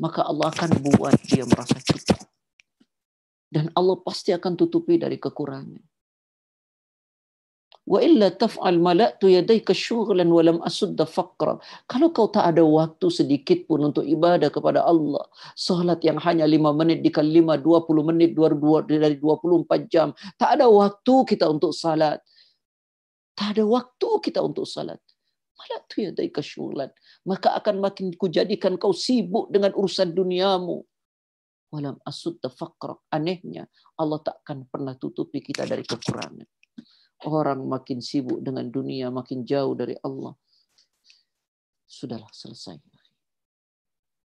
Maka Allah akan buat dia merasa cukup. Dan Allah pasti akan tutupi dari kekurangan Wa illa taf'al mala'tu yadayka syughlan wa lam. Kalau kau tak ada waktu sedikit pun untuk ibadah kepada Allah, salat yang hanya 5 menit dikali 5 20 menit 22 dari 24 jam, tak ada waktu kita untuk salat. Tak ada waktu kita untuk salat. Mala'tu yadayka syughlan. Maka akan makin kujadikan kau sibuk dengan urusan duniamu. Walam asudda faqra. Anehnya, Allah tak akan pernah tutupi kita dari kekurangan orang makin sibuk dengan dunia, makin jauh dari Allah. Sudahlah selesai.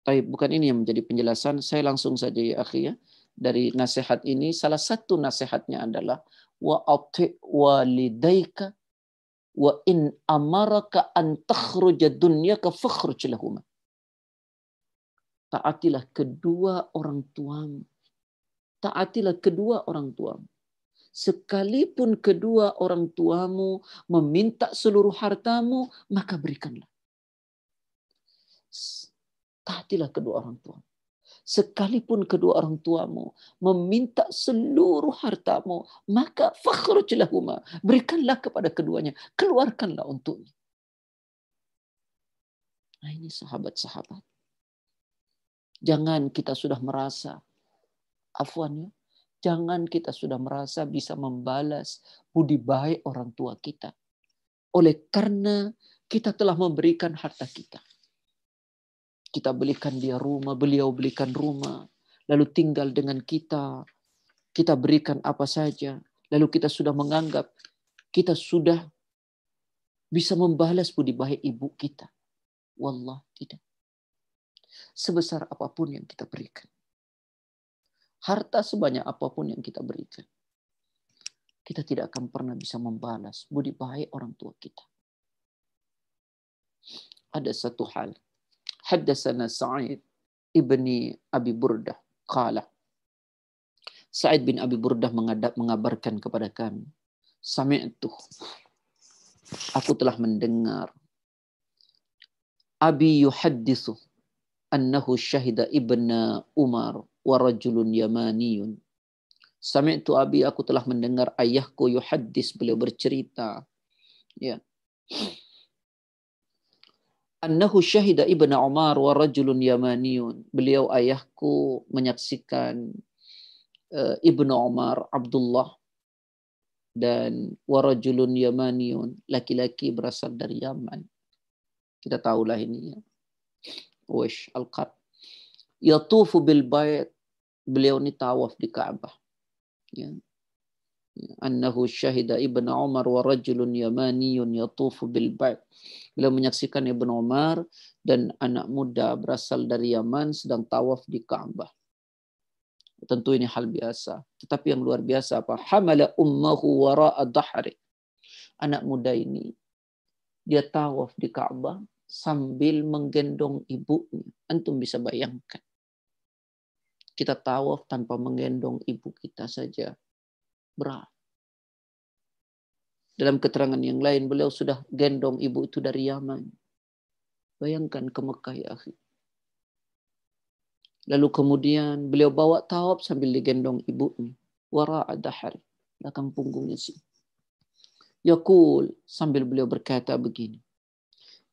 Tapi bukan ini yang menjadi penjelasan. Saya langsung saja ya akhi ya. Dari nasihat ini, salah satu nasihatnya adalah wa ati walidayka wa in amaraka an takhruja dunyaka fakhruj lahuma. Taatilah kedua orang tuamu. Taatilah kedua orang tuamu sekalipun kedua orang tuamu meminta seluruh hartamu, maka berikanlah. Taatilah kedua orang tuamu. Sekalipun kedua orang tuamu meminta seluruh hartamu, maka fakhruj lahuma. Berikanlah kepada keduanya. Keluarkanlah untuknya. Nah ini sahabat-sahabat. Jangan kita sudah merasa, afwan ya, Jangan kita sudah merasa bisa membalas budi baik orang tua kita. Oleh karena kita telah memberikan harta kita. Kita belikan dia rumah, beliau belikan rumah, lalu tinggal dengan kita. Kita berikan apa saja, lalu kita sudah menganggap kita sudah bisa membalas budi baik ibu kita. Wallah tidak. Sebesar apa pun yang kita berikan harta sebanyak apa pun yang kita berikan, kita tidak akan pernah bisa membalas budi baik orang tua kita. ada satu hal. Haddasana Sa'id ibni Abi Burdah. Qala. Sa'id bin Abi Burdah mengadap, mengabarkan kepada kami. Sami'tu. Aku telah mendengar. Abi yuhaddithu annahu syahida ibna Umar wa rajulun yamaniyun. Sami'tu abi aku telah mendengar ayahku yuhaddis beliau bercerita. Ya. Annahu syahida ibna Umar wa rajulun yamaniyun. Beliau ayahku menyaksikan uh, ibnu Umar Abdullah dan warajulun yamaniyun laki-laki berasal dari Yaman. Kita tahulah ini ya. Wish al-Qad yatufu bil bait beliau ni tawaf di Ka'bah ya annahu syahida ibnu Umar wa rajulun yamaniyun yatufu bil bait beliau menyaksikan ibnu Umar dan anak muda berasal dari Yaman sedang tawaf di Ka'bah. Tentu ini hal biasa. Tetapi yang luar biasa apa? Hamala ummahu wara'a dahri anak muda ini dia tawaf di Ka'bah sambil menggendong ibunya. Antum bisa bayangkan kita tawaf tanpa menggendong ibu kita saja berat. Dalam keterangan yang lain, beliau sudah gendong ibu itu dari Yaman. Bayangkan ke Mekah ya akhi. Lalu kemudian beliau bawa tawaf sambil digendong ibunya. Wara'a dahar. Belakang punggungnya sih. Yakul sambil beliau berkata begini.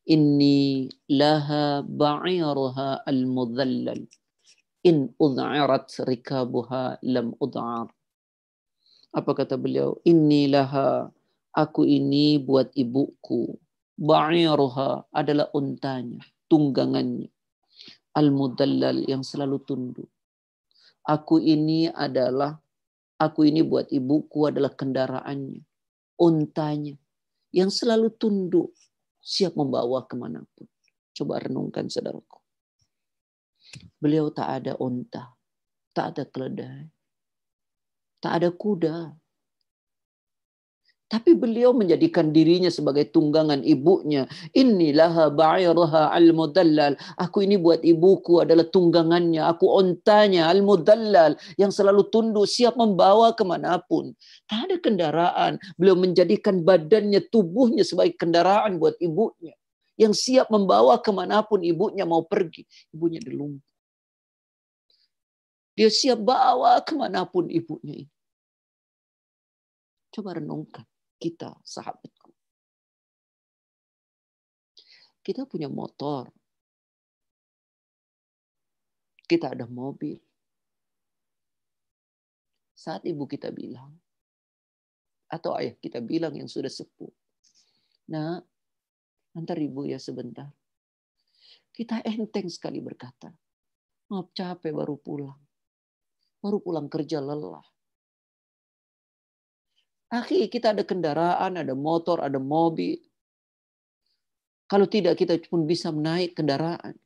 Inni laha ba'iruha al-mudhallal in udharat rikabuha lam udhar. Apa kata beliau? Inilah aku ini buat ibuku. Ba'iruha adalah untanya, tunggangannya. Al-mudallal yang selalu tunduk. Aku ini adalah, aku ini buat ibuku adalah kendaraannya. Untanya yang selalu tunduk, siap membawa ke mana pun. Coba renungkan saudaraku. Beliau tak ada unta, tak ada keledai, tak ada kuda. Tapi beliau menjadikan dirinya sebagai tunggangan ibunya. Inilah ba'iraha al-mudallal. Aku ini buat ibuku adalah tunggangannya. Aku ontanya al-mudallal. Yang selalu tunduk siap membawa ke mana pun. Tak ada kendaraan. Beliau menjadikan badannya, tubuhnya sebagai kendaraan buat ibunya. Yang siap membawa ke mana pun ibunya mau pergi. Ibunya dilumpuh. Dia siap bawa ke mana pun ibunya ini. Coba renungkan kita sahabatku. Kita punya motor. Kita ada mobil. Saat ibu kita bilang, atau ayah kita bilang yang sudah sepuh, nah, antar ibu ya sebentar. Kita enteng sekali berkata, maaf capek baru pulang. Baru pulang kerja lelah. Akhi, kita ada kendaraan, ada motor, ada mobil. Kalau tidak, kita pun bisa menaik kendaraan.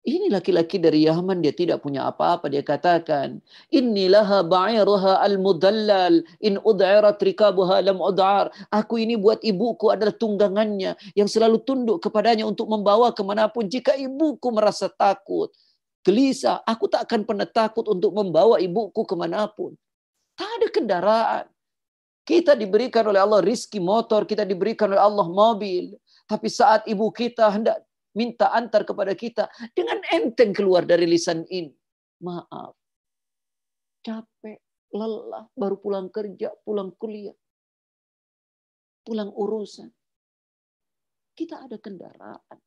Ini laki-laki dari Yaman, dia tidak punya apa-apa. Dia katakan, Inilah ba'iruha al-mudallal, in ud'irat rikabuha lam ud'ar. Aku ini buat ibuku adalah tunggangannya, yang selalu tunduk kepadanya untuk membawa ke mana pun. Jika ibuku merasa takut, gelisah. Aku tak akan pernah takut untuk membawa ibuku ke mana pun. Tak ada kendaraan. Kita diberikan oleh Allah rizki motor, kita diberikan oleh Allah mobil. Tapi saat ibu kita hendak minta antar kepada kita, dengan enteng keluar dari lisan ini. Maaf, capek, lelah, baru pulang kerja, pulang kuliah, pulang urusan. Kita ada kendaraan,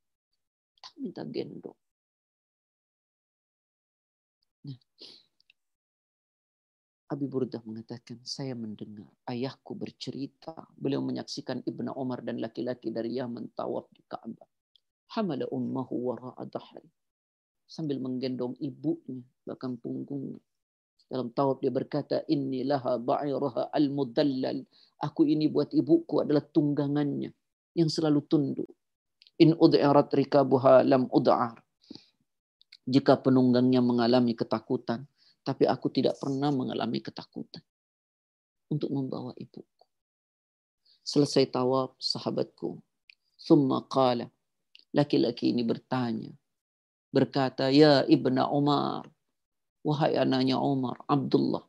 tak minta gendong. Nah, Abi Burdah mengatakan, saya mendengar ayahku bercerita. Beliau menyaksikan Ibnu Umar dan laki-laki dari Yaman tawaf di Ka'bah. Hamala ummahu wara'a dahri. Sambil menggendong ibunya bahkan punggungnya. Dalam tawaf dia berkata, Inni laha ba'iraha al-mudallal. Aku ini buat ibuku adalah tunggangannya yang selalu tunduk. In ud'irat rikabuha lam ud'ar jika penunggangnya mengalami ketakutan, tapi aku tidak pernah mengalami ketakutan untuk membawa ibuku. Selesai tawaf, sahabatku, Thumma qala. Laki-laki ini bertanya. Berkata, Ya Ibna Umar. Wahai anaknya Umar, Abdullah.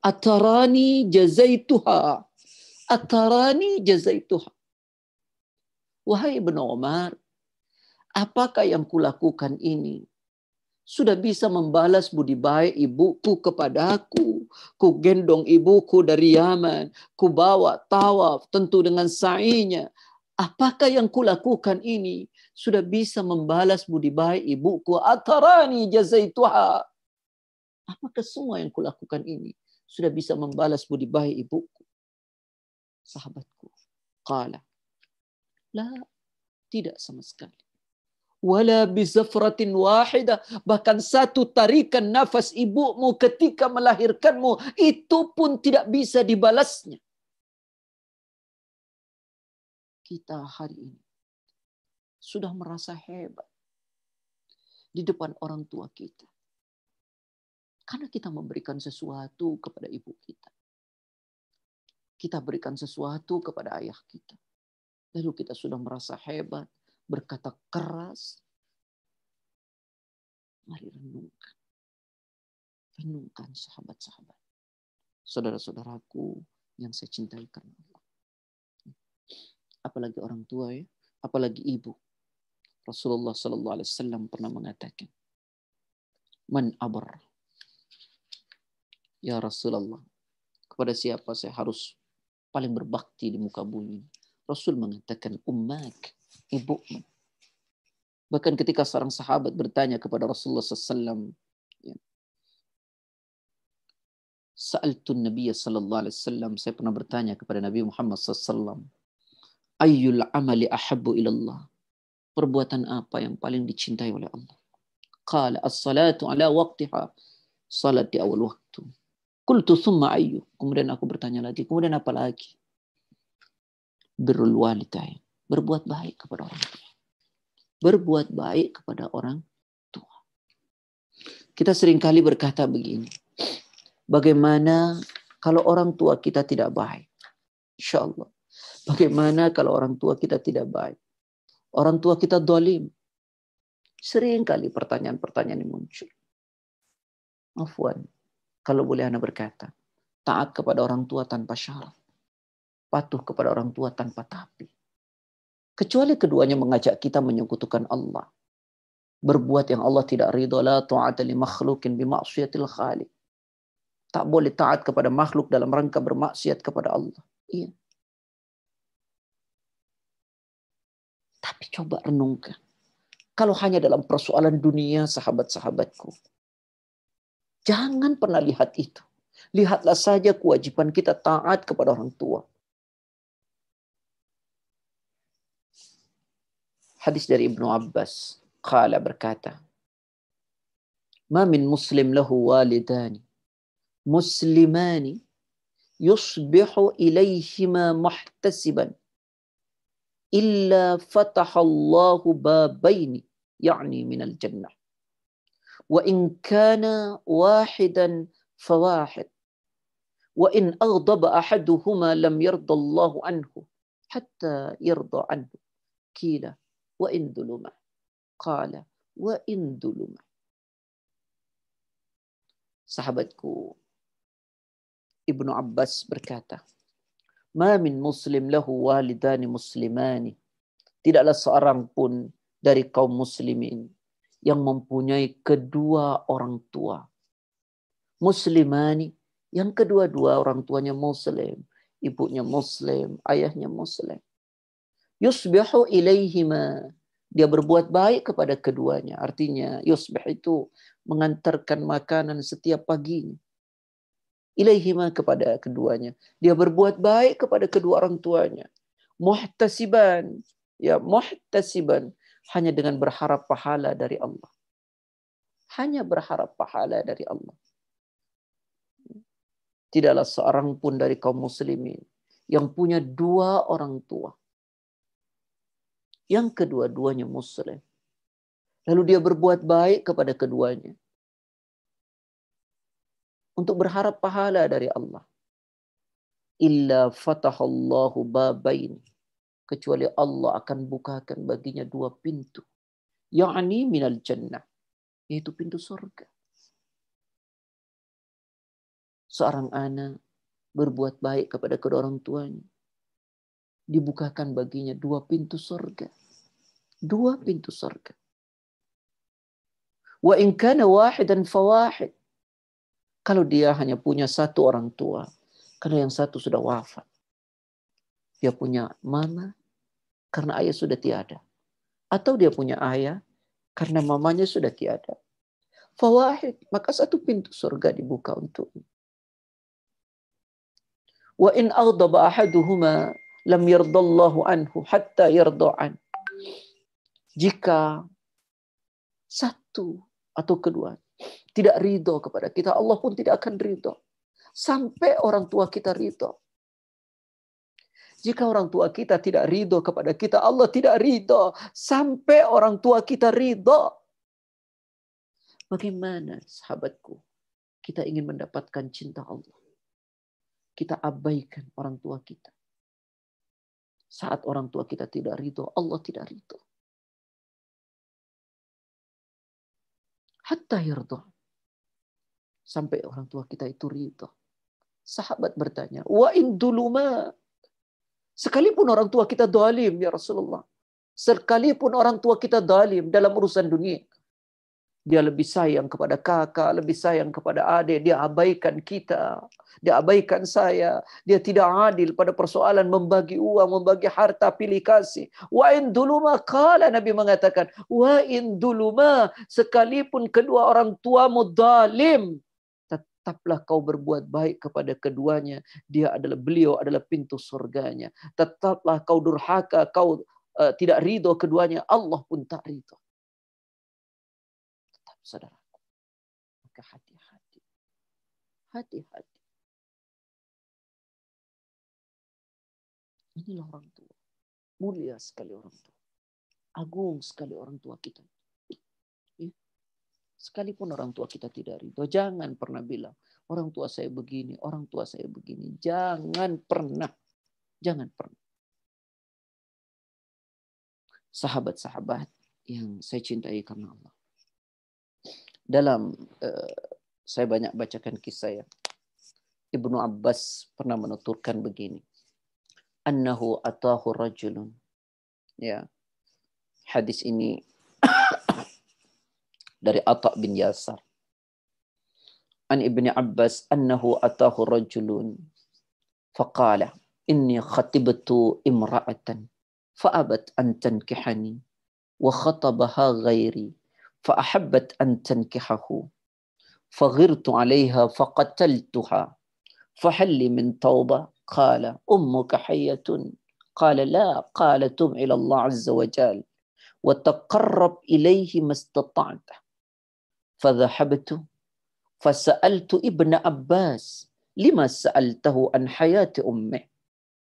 Atarani jazaituha. Atarani jazaituha. Wahai Ibnu Umar, apakah yang kulakukan ini? Sudah bisa membalas budi baik ibuku kepadaku. Ku gendong ibuku dari Yaman. Ku bawa tawaf tentu dengan sa'inya. Apakah yang kulakukan ini? Sudah bisa membalas budi baik ibuku. Atarani jazaituha. Apakah semua yang kulakukan ini? Sudah bisa membalas budi baik ibuku. Sahabatku. Kala. La, tidak sama sekali. Wala bizafratin wahida. Bahkan satu tarikan nafas ibumu ketika melahirkanmu. Itu pun tidak bisa dibalasnya. Kita hari ini sudah merasa hebat di depan orang tua kita. Karena kita memberikan sesuatu kepada ibu kita. Kita berikan sesuatu kepada ayah kita Lalu kita sudah merasa hebat, berkata keras. Mari renungkan. Renungkan sahabat-sahabat. Saudara-saudaraku yang saya cintai karena Allah. Apalagi orang tua ya, apalagi ibu. Rasulullah Sallallahu Alaihi Wasallam pernah mengatakan, "Man abar." Ya Rasulullah, kepada siapa saya harus paling berbakti di muka bumi? Rasul mengatakan ummak, ibumu. Bahkan ketika seorang sahabat bertanya kepada Rasulullah SAW, ya, Sa'altun Nabi sallallahu alaihi wasallam, saya pernah bertanya kepada Nabi Muhammad SAW, Ayyul amali ahabbu ilallah. Perbuatan apa yang paling dicintai oleh Allah? Qala as-salatu ala waqtiha. Salat di awal waktu. Qultu thumma ayyu. Kemudian aku bertanya lagi, kemudian apa lagi? birrul walidain. Berbuat baik kepada orang tua. Berbuat baik kepada orang tua. Kita sering kali berkata begini. Bagaimana kalau orang tua kita tidak baik? Insya Allah. Bagaimana kalau orang tua kita tidak baik? Orang tua kita dolim. Seringkali pertanyaan-pertanyaan ini muncul. Afwan, kalau boleh Anda berkata, taat kepada orang tua tanpa syarat patuh kepada orang tua tanpa tapi. Kecuali keduanya mengajak kita menyekutukan Allah. Berbuat yang Allah tidak ridho. La ta'ata li makhlukin bima'asyiatil khaliq. Tak boleh taat kepada makhluk dalam rangka bermaksiat kepada Allah. Iya. Tapi coba renungkan. Kalau hanya dalam persoalan dunia sahabat-sahabatku. Jangan pernah lihat itu. Lihatlah saja kewajiban kita taat kepada orang tua. Hadis dari Ibnu Abbas. Qala berkata. Ma min muslim lahu walidani. Muslimani. Yusbihu ilayhima muhtasiban. إلا فتح الله بابين يعني من الجنة. وإن كان واحدا فواحد. وإن أغضب أحدهما لم يرضى الله عنه حتى يرضى عنه. قيل وإن ظلم قال وإن ظلم Sahabatku ابن عباس berkata, "Ma min muslim lahu walidani muslimani." Tidaklah seorang pun dari kaum muslimin yang mempunyai kedua orang tua. Muslimani yang kedua-dua orang tuanya muslim, ibunya muslim, ayahnya muslim yusbihu ilaihima. Dia berbuat baik kepada keduanya. Artinya yusbih itu mengantarkan makanan setiap paginya. Ilaihima kepada keduanya. Dia berbuat baik kepada kedua orang tuanya. Muhtasiban. Ya, muhtasiban. Hanya dengan berharap pahala dari Allah. Hanya berharap pahala dari Allah. Tidaklah seorang pun dari kaum muslimin yang punya dua orang tua yang kedua-duanya muslim. Lalu dia berbuat baik kepada keduanya. Untuk berharap pahala dari Allah. Illa fatahallahu babain. kecuali Allah akan bukakan baginya dua pintu. Yakni minal jannah. Yaitu pintu surga. Seorang anak berbuat baik kepada kedua orang tuanya. Dibukakan baginya dua pintu surga. Dua pintu surga. Wa in kana wahidan fawahid. Kalau dia hanya punya satu orang tua, karena yang satu sudah wafat. Dia punya mama karena ayah sudah tiada. Atau dia punya ayah karena mamanya sudah tiada. Fawahid, maka satu pintu surga dibuka untuknya. Wa in aghdaba ahaduhuma lam yardallahu anhu hatta yarda Jika satu atau kedua tidak ridho kepada kita, Allah pun tidak akan ridho. Sampai orang tua kita ridho. Jika orang tua kita tidak ridho kepada kita, Allah tidak ridho. Sampai orang tua kita ridho. Bagaimana sahabatku? Kita ingin mendapatkan cinta Allah. Kita abaikan orang tua kita. Saat orang tua kita tidak ridho, Allah tidak ridho. Hatta yardha. Sampai orang tua kita itu ridho. Sahabat bertanya, wa in duluma Sekalipun orang tua kita dalim ya Rasulullah. Sekalipun orang tua kita dalim dalam urusan dunia. Dia lebih sayang kepada kakak, lebih sayang kepada adik. Dia abaikan kita. Dia abaikan saya. Dia tidak adil pada persoalan membagi uang, membagi harta, pilih kasih. Wa in duluma kala Nabi mengatakan. Wa in duluma sekalipun kedua orang tuamu dalim tetaplah kau berbuat baik kepada keduanya. Dia adalah beliau adalah pintu surganya. Tetaplah kau durhaka, kau uh, tidak ridho keduanya, Allah pun tak ridho. Saudaraku. Maka hati-hati. Hati-hati. Inilah orang tua. Mulia sekali orang tua. Agung sekali orang tua kita. Sekalipun orang tua kita tidak ridho, jangan pernah bilang, orang tua saya begini, orang tua saya begini. Jangan pernah. Jangan pernah. Sahabat-sahabat yang saya cintai karena Allah. Dalam uh, saya banyak bacakan kisah ya. Ibnu Abbas pernah menuturkan begini. Annahu atahu rajulun. Ya. Hadis ini dari Atta bin Yasar. An Ibni Abbas annahu atahu rajulun faqala inni khatibtu imra'atan fa'abat an tankihani wa khatabaha ghairi فأحبت أن تنكحه. فغرت عليها فقتلتها. فهل من توبة. قال أمك حية. قال لا. قال تم إلى الله عز وجل. وتقرب إليه ما استطعت. فذهبت. فسألت ابن عباس لما سألته عن حياة أمه؟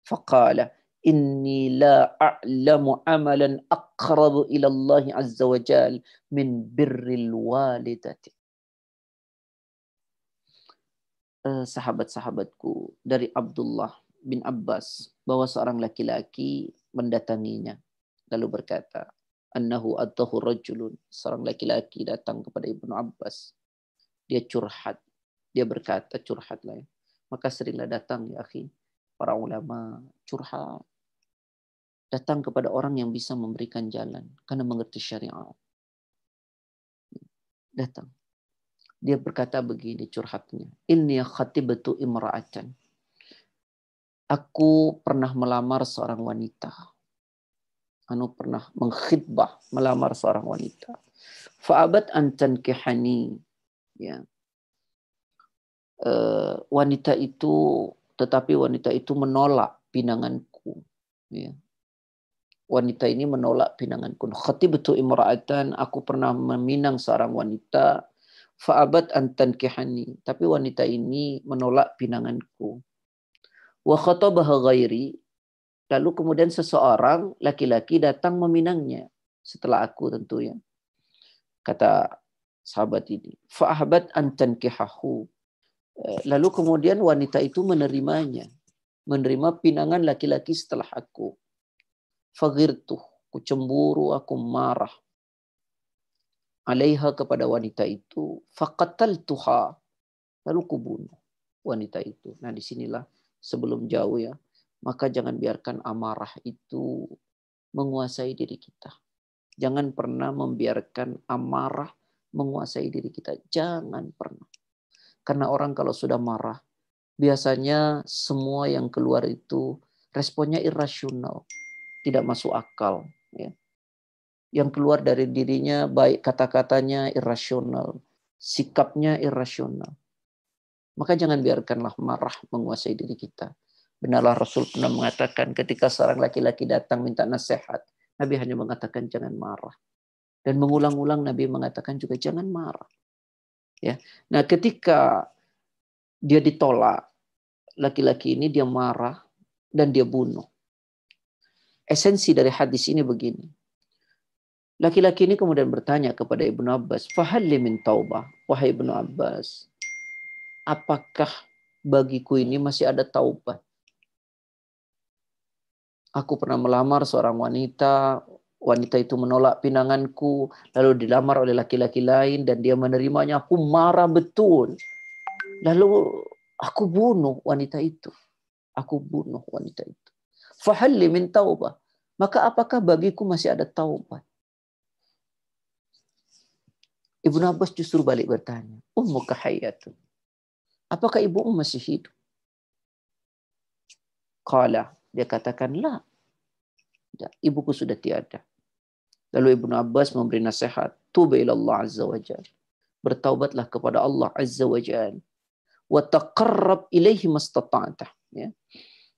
فقال inni la a'lamu amalan aqrabu ila Allah azza wa jal min birril walidati. Eh, sahabat-sahabatku dari Abdullah bin Abbas bahwa seorang laki-laki mendatanginya lalu berkata, "Annahu rajulun." Seorang laki-laki datang kepada Ibnu Abbas. Dia curhat. Dia berkata, curhat lain ya. Maka seringlah datang ya akhi para ulama curhat datang kepada orang yang bisa memberikan jalan karena mengerti syariat datang dia berkata begini curhatnya inni khatibatu imra'atan aku pernah melamar seorang wanita anu pernah mengkhidbah melamar seorang wanita. Fa'abat antan kehani. Ya. Uh, wanita itu tetapi wanita itu menolak pinanganku. Ya. Wanita ini menolak pinanganku. Khatibtu imra'atan, aku pernah meminang seorang wanita. Fa'abat antan kehani. Tapi wanita ini menolak pinanganku. Wa khatabaha ghairi Lalu kemudian seseorang laki-laki datang meminangnya setelah aku tentunya. Kata sahabat ini, fa'ahbat antan kihahu. Eh, lalu kemudian wanita itu menerimanya, menerima pinangan laki-laki setelah aku. Fagirtu, ku cemburu, aku marah. Alaiha kepada wanita itu, tuha, lalu ku bunuh wanita itu. Nah di sinilah sebelum jauh ya, maka jangan biarkan amarah itu menguasai diri kita. Jangan pernah membiarkan amarah menguasai diri kita. Jangan pernah. Karena orang kalau sudah marah, biasanya semua yang keluar itu responnya irasional, tidak masuk akal. Ya. Yang keluar dari dirinya baik kata-katanya irasional, sikapnya irasional. Maka jangan biarkanlah marah menguasai diri kita. Benarlah Rasul pernah mengatakan ketika seorang laki-laki datang minta nasihat, Nabi hanya mengatakan jangan marah. Dan mengulang-ulang Nabi mengatakan juga jangan marah. Ya. Nah, ketika dia ditolak, laki-laki ini dia marah dan dia bunuh. Esensi dari hadis ini begini. Laki-laki ini kemudian bertanya kepada Ibnu Abbas, "Fahalli min taubah?" Wahai Ibnu Abbas, apakah bagiku ini masih ada taubat? Aku pernah melamar seorang wanita, wanita itu menolak pinanganku, lalu dilamar oleh laki-laki lain dan dia menerimanya. Aku marah betul. Lalu aku bunuh wanita itu. Aku bunuh wanita itu. Fahalli min taubah. Maka apakah bagiku masih ada taubat? Ibnu Abbas justru balik bertanya, Ummuka hayatun. Apakah ibumu masih hidup? Kala, dia katakan, lah. Ibuku sudah tiada. Lalu Ibnu Abbas memberi nasihat, tuba ila Allah Azza wa. Bertaubatlah kepada Allah Azza wa Jal. Wa taqarrab ilaihi mastata'ta. Ya.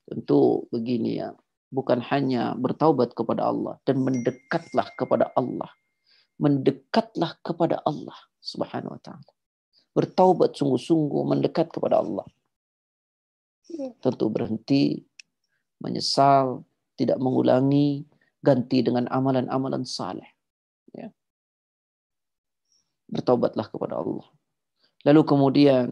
Tentu begini ya, bukan hanya bertaubat kepada Allah dan mendekatlah kepada Allah. Mendekatlah kepada Allah Subhanahu wa taala. Bertaubat sungguh-sungguh mendekat kepada Allah. Tentu berhenti menyesal, tidak mengulangi, ganti dengan amalan-amalan saleh. Ya. Bertaubatlah kepada Allah. Lalu kemudian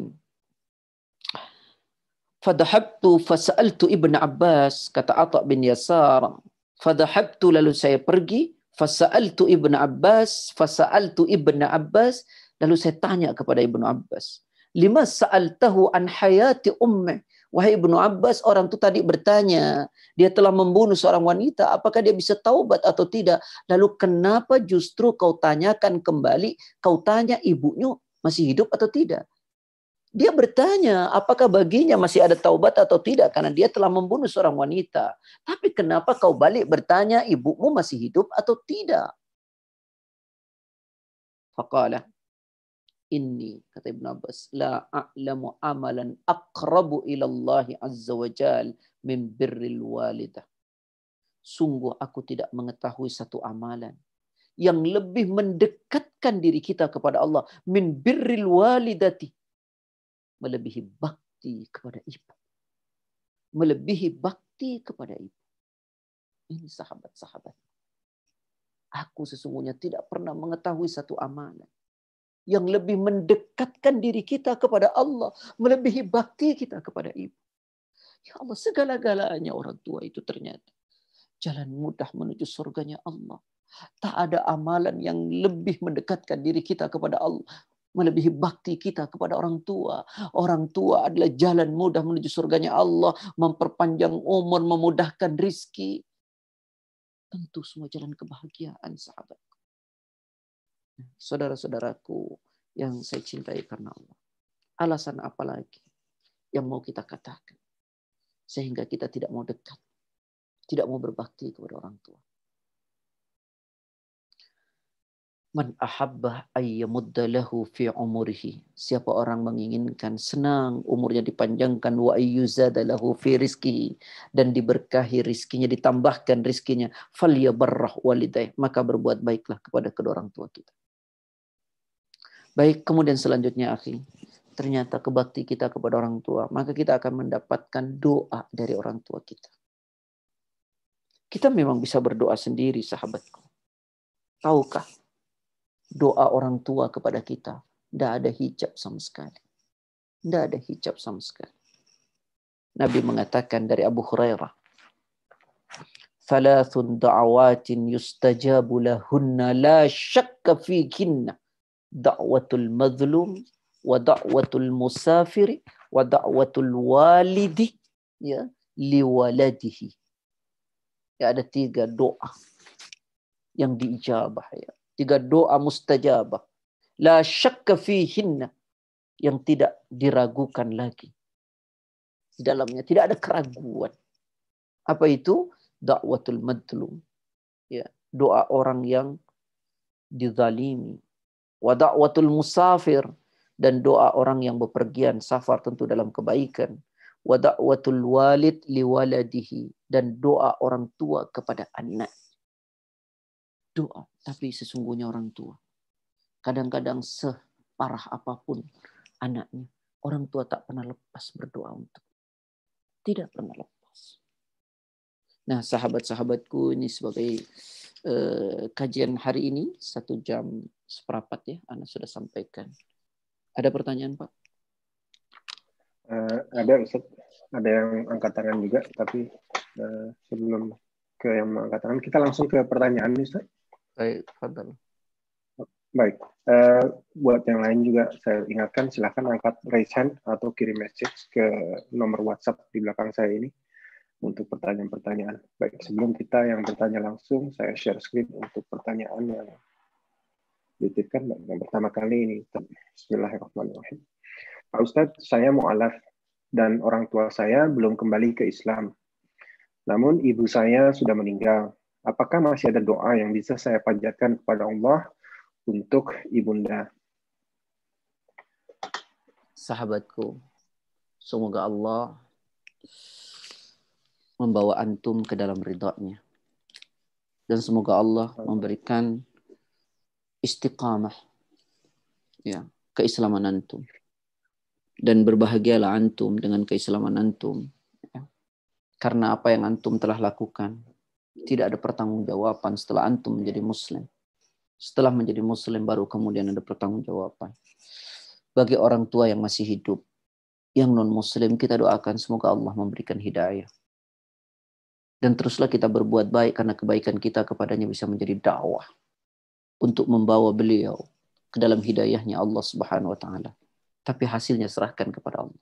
Fadahabtu fasa'altu Ibn Abbas kata Atta bin Yasar. Fadahabtu lalu saya pergi fasa'altu Ibn Abbas fasa'altu Ibn Abbas lalu saya tanya kepada Ibn Abbas. Lima sa'altahu an hayati ummih Wahai Ibnu Abbas, orang itu tadi bertanya, dia telah membunuh seorang wanita, apakah dia bisa taubat atau tidak? Lalu kenapa justru kau tanyakan kembali, kau tanya ibunya masih hidup atau tidak? Dia bertanya, apakah baginya masih ada taubat atau tidak? Karena dia telah membunuh seorang wanita. Tapi kenapa kau balik bertanya, ibumu masih hidup atau tidak? Faqala, inni kata Ibn Abbas la a'lamu amalan aqrabu ila Allah azza wa jal min birril walidah sungguh aku tidak mengetahui satu amalan yang lebih mendekatkan diri kita kepada Allah min birril walidati melebihi bakti kepada ibu melebihi bakti kepada ibu ini sahabat-sahabat aku sesungguhnya tidak pernah mengetahui satu amalan yang lebih mendekatkan diri kita kepada Allah, melebihi bakti kita kepada ibu. Ya Allah, segala-galanya orang tua itu ternyata jalan mudah menuju surganya Allah. Tak ada amalan yang lebih mendekatkan diri kita kepada Allah, melebihi bakti kita kepada orang tua. Orang tua adalah jalan mudah menuju surganya Allah, memperpanjang umur, memudahkan rizki. Tentu semua jalan kebahagiaan sahabat. Saudara-saudaraku yang saya cintai karena Allah. Alasan apa lagi yang mau kita katakan? Sehingga kita tidak mau dekat. Tidak mau berbakti kepada orang tua. Man ahabba ayyamudda lahu fi umurihi. Siapa orang menginginkan senang umurnya dipanjangkan wa ayyuzada lahu fi rizkihi dan diberkahi rizkinya ditambahkan rizkinya falyabarrah walidaih maka berbuat baiklah kepada kedua orang tua kita. Baik, kemudian selanjutnya akhi, ternyata kebakti kita kepada orang tua, maka kita akan mendapatkan doa dari orang tua kita. Kita memang bisa berdoa sendiri, sahabatku. Tahukah doa orang tua kepada kita? Tidak ada hijab sama sekali. Tidak ada hijab sama sekali. Nabi mengatakan dari Abu Hurairah, thalathun da'awatin yustajabu lahunna la syakka fihinna da'watul madlum wa da'watul musafiri wa da'watul walidi ya liwaladihi ya ada tiga doa yang diijabah ya tiga doa mustajabah. La syakka fihinna. Yang tidak diragukan lagi. Di dalamnya tidak ada keraguan. Apa itu? Dakwatul madlum. Ya doa orang yang dizalimi. Wa dakwatul musafir. Dan doa orang yang bepergian safar tentu dalam kebaikan. Wa dakwatul walid liwaladihi. Dan doa orang tua kepada anak doa tapi sesungguhnya orang tua kadang-kadang separah apa pun anaknya orang tua tak pernah lepas berdoa untuk tidak pernah lepas. Nah, sahabat-sahabatku ini sebagai uh, kajian hari ini satu jam seperapat ya, Anda sudah sampaikan. Ada pertanyaan Pak? Uh, ada Ustaz, ada yang angkat tangan juga, tapi uh, sebelum ke yang angkat tangan, kita langsung ke pertanyaan Ustaz. Baik. Baik, uh, buat yang lain juga saya ingatkan silahkan angkat raise hand atau kirim message ke nomor WhatsApp di belakang saya ini untuk pertanyaan-pertanyaan. Baik, sebelum kita yang bertanya langsung, saya share screen untuk pertanyaan yang dititipkan. Yang pertama kali ini, Bismillahirrahmanirrahim. Pak Ustadz, saya mu'alaf dan orang tua saya belum kembali ke Islam. Namun ibu saya sudah meninggal. Apakah masih ada doa yang bisa saya panjatkan kepada Allah untuk ibunda. Sahabatku, semoga Allah membawa antum ke dalam ridhanya. Dan semoga Allah memberikan istiqamah ya, keislaman antum. Dan berbahagialah antum dengan keislaman antum. Ya. Karena apa yang antum telah lakukan, tidak ada pertanggungjawaban setelah antum menjadi muslim setelah menjadi muslim baru kemudian ada pertanggungjawaban. Bagi orang tua yang masih hidup, yang non muslim kita doakan semoga Allah memberikan hidayah. Dan teruslah kita berbuat baik karena kebaikan kita kepadanya bisa menjadi dakwah untuk membawa beliau ke dalam hidayahnya Allah Subhanahu wa taala. Tapi hasilnya serahkan kepada Allah.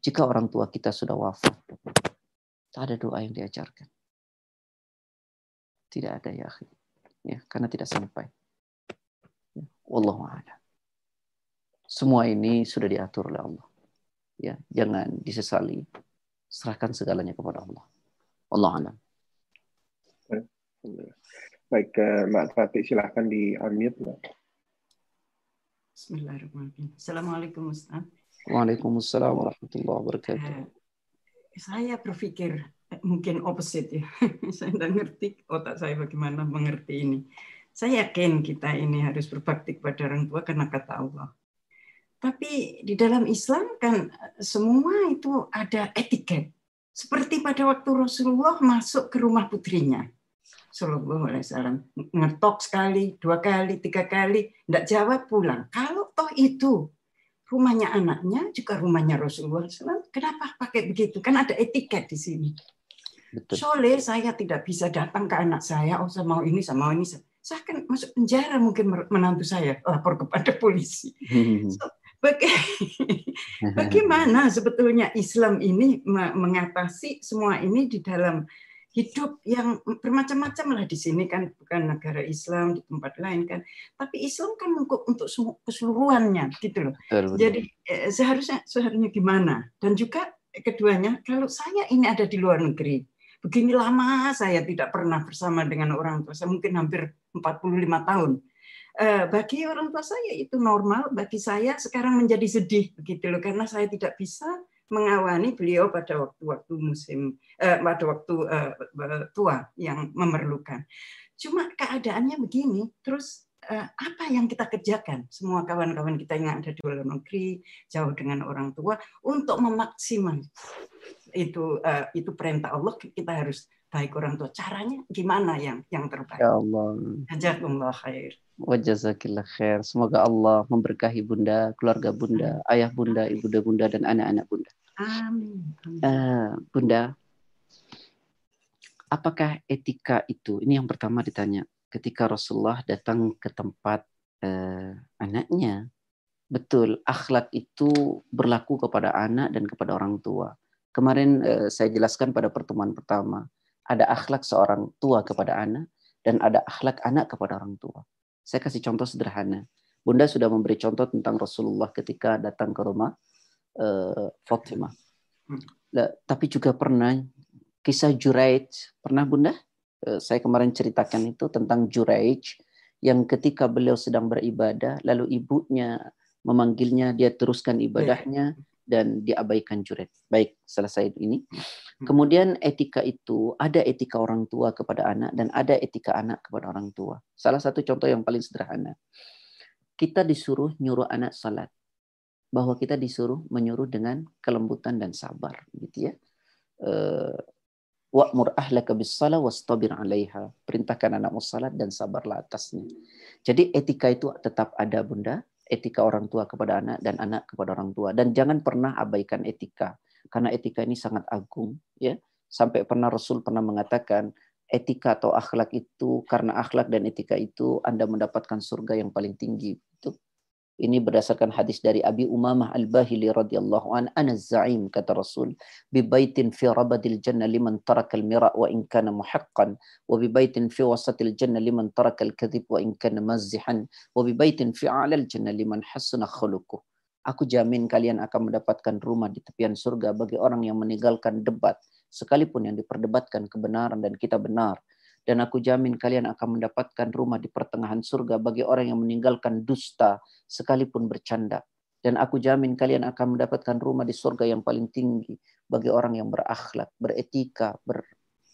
Jika orang tua kita sudah wafat, tak ada doa yang diajarkan. Tidak ada ya akhir ya karena tidak sampai. Ya, wallahu a'lam. Semua ini sudah diatur oleh Allah. Ya, jangan disesali. Serahkan segalanya kepada Allah. Allah a'lam. Baik, eh, Mbak Fatih silahkan di unmute. Mbak. Bismillahirrahmanirrahim. Assalamualaikum Ustaz. Waalaikumsalam warahmatullahi wabarakatuh. Eh, saya berpikir mungkin opposite ya. saya tidak ngerti otak saya bagaimana mengerti ini. Saya yakin kita ini harus berbakti kepada orang tua karena kata Allah. Tapi di dalam Islam kan semua itu ada etiket. Seperti pada waktu Rasulullah masuk ke rumah putrinya. Sallallahu Alaihi Wasallam ngetok sekali, dua kali, tiga kali, tidak jawab pulang. Kalau toh itu rumahnya anaknya juga rumahnya Rasulullah SAW, kenapa pakai begitu? Kan ada etiket di sini. Betul. Soleh saya tidak bisa datang ke anak saya, oh saya mau ini, saya mau ini. Saya akan masuk penjara mungkin menantu saya lapor kepada polisi. So, bagaimana sebetulnya Islam ini mengatasi semua ini di dalam hidup yang bermacam-macam lah di sini kan. Bukan negara Islam di tempat lain kan. Tapi Islam kan untuk untuk keseluruhannya gitu loh. Jadi eh, seharusnya seharusnya gimana? Dan juga keduanya kalau saya ini ada di luar negeri Begini lama saya tidak pernah bersama dengan orang tua saya, mungkin hampir 45 tahun. Eh, bagi orang tua saya itu normal, bagi saya sekarang menjadi sedih begitu loh karena saya tidak bisa mengawani beliau pada waktu-waktu musim eh, pada waktu eh, tua yang memerlukan. Cuma keadaannya begini, terus apa yang kita kerjakan semua kawan-kawan kita yang ada di luar negeri jauh dengan orang tua untuk memaksimal itu uh, itu perintah Allah kita harus baik orang tua caranya gimana yang yang terbaik ya Allah jazakumullah khair Wajazakillah khair. Semoga Allah memberkahi bunda, keluarga bunda, ayah bunda, ibu bunda, dan anak-anak bunda. Amin. Uh, bunda, apakah etika itu? Ini yang pertama ditanya. Ketika Rasulullah datang ke tempat eh, anaknya, betul akhlak itu berlaku kepada anak dan kepada orang tua. Kemarin eh, saya jelaskan pada pertemuan pertama, ada akhlak seorang tua kepada anak dan ada akhlak anak kepada orang tua. Saya kasih contoh sederhana. Bunda sudah memberi contoh tentang Rasulullah ketika datang ke rumah uh, Fatimah. Hmm. tapi juga pernah kisah Juraij. Pernah Bunda? Uh, saya kemarin ceritakan itu tentang Juraij yang ketika beliau sedang beribadah, lalu ibunya memanggilnya, dia teruskan ibadahnya dan diabaikan Juraij. Baik, selesai ini. Hmm. Kemudian etika itu ada etika orang tua kepada anak dan ada etika anak kepada orang tua. Salah satu contoh yang paling sederhana kita disuruh nyuruh anak salat bahwa kita disuruh menyuruh dengan kelembutan dan sabar gitu ya eh, wa'mur ahlaka bis sala wastabir 'alaiha perintahkan anakmu salat dan sabarlah atasnya jadi etika itu tetap ada bunda etika orang tua kepada anak dan anak kepada orang tua dan jangan pernah abaikan etika karena etika ini sangat agung ya sampai pernah Rasul pernah mengatakan etika atau akhlak itu karena akhlak dan etika itu Anda mendapatkan surga yang paling tinggi. Ini berdasarkan hadis dari Abi Umamah Al-Bahili radhiyallahu an ana zaim kata Rasul bi baitin fi rabadil jannah liman taraka al-mira wa in kana muhaqqan wa bi baitin fi wasatil jannah liman taraka al-kadhib wa in kana mazihan wa bi baitin fi a'lal jannah liman hasuna khuluquh Aku jamin kalian akan mendapatkan rumah di tepian surga bagi orang yang meninggalkan debat sekalipun yang diperdebatkan kebenaran dan kita benar. Dan aku jamin kalian akan mendapatkan rumah di pertengahan surga bagi orang yang meninggalkan dusta sekalipun bercanda. Dan aku jamin kalian akan mendapatkan rumah di surga yang paling tinggi bagi orang yang berakhlak, beretika, ber,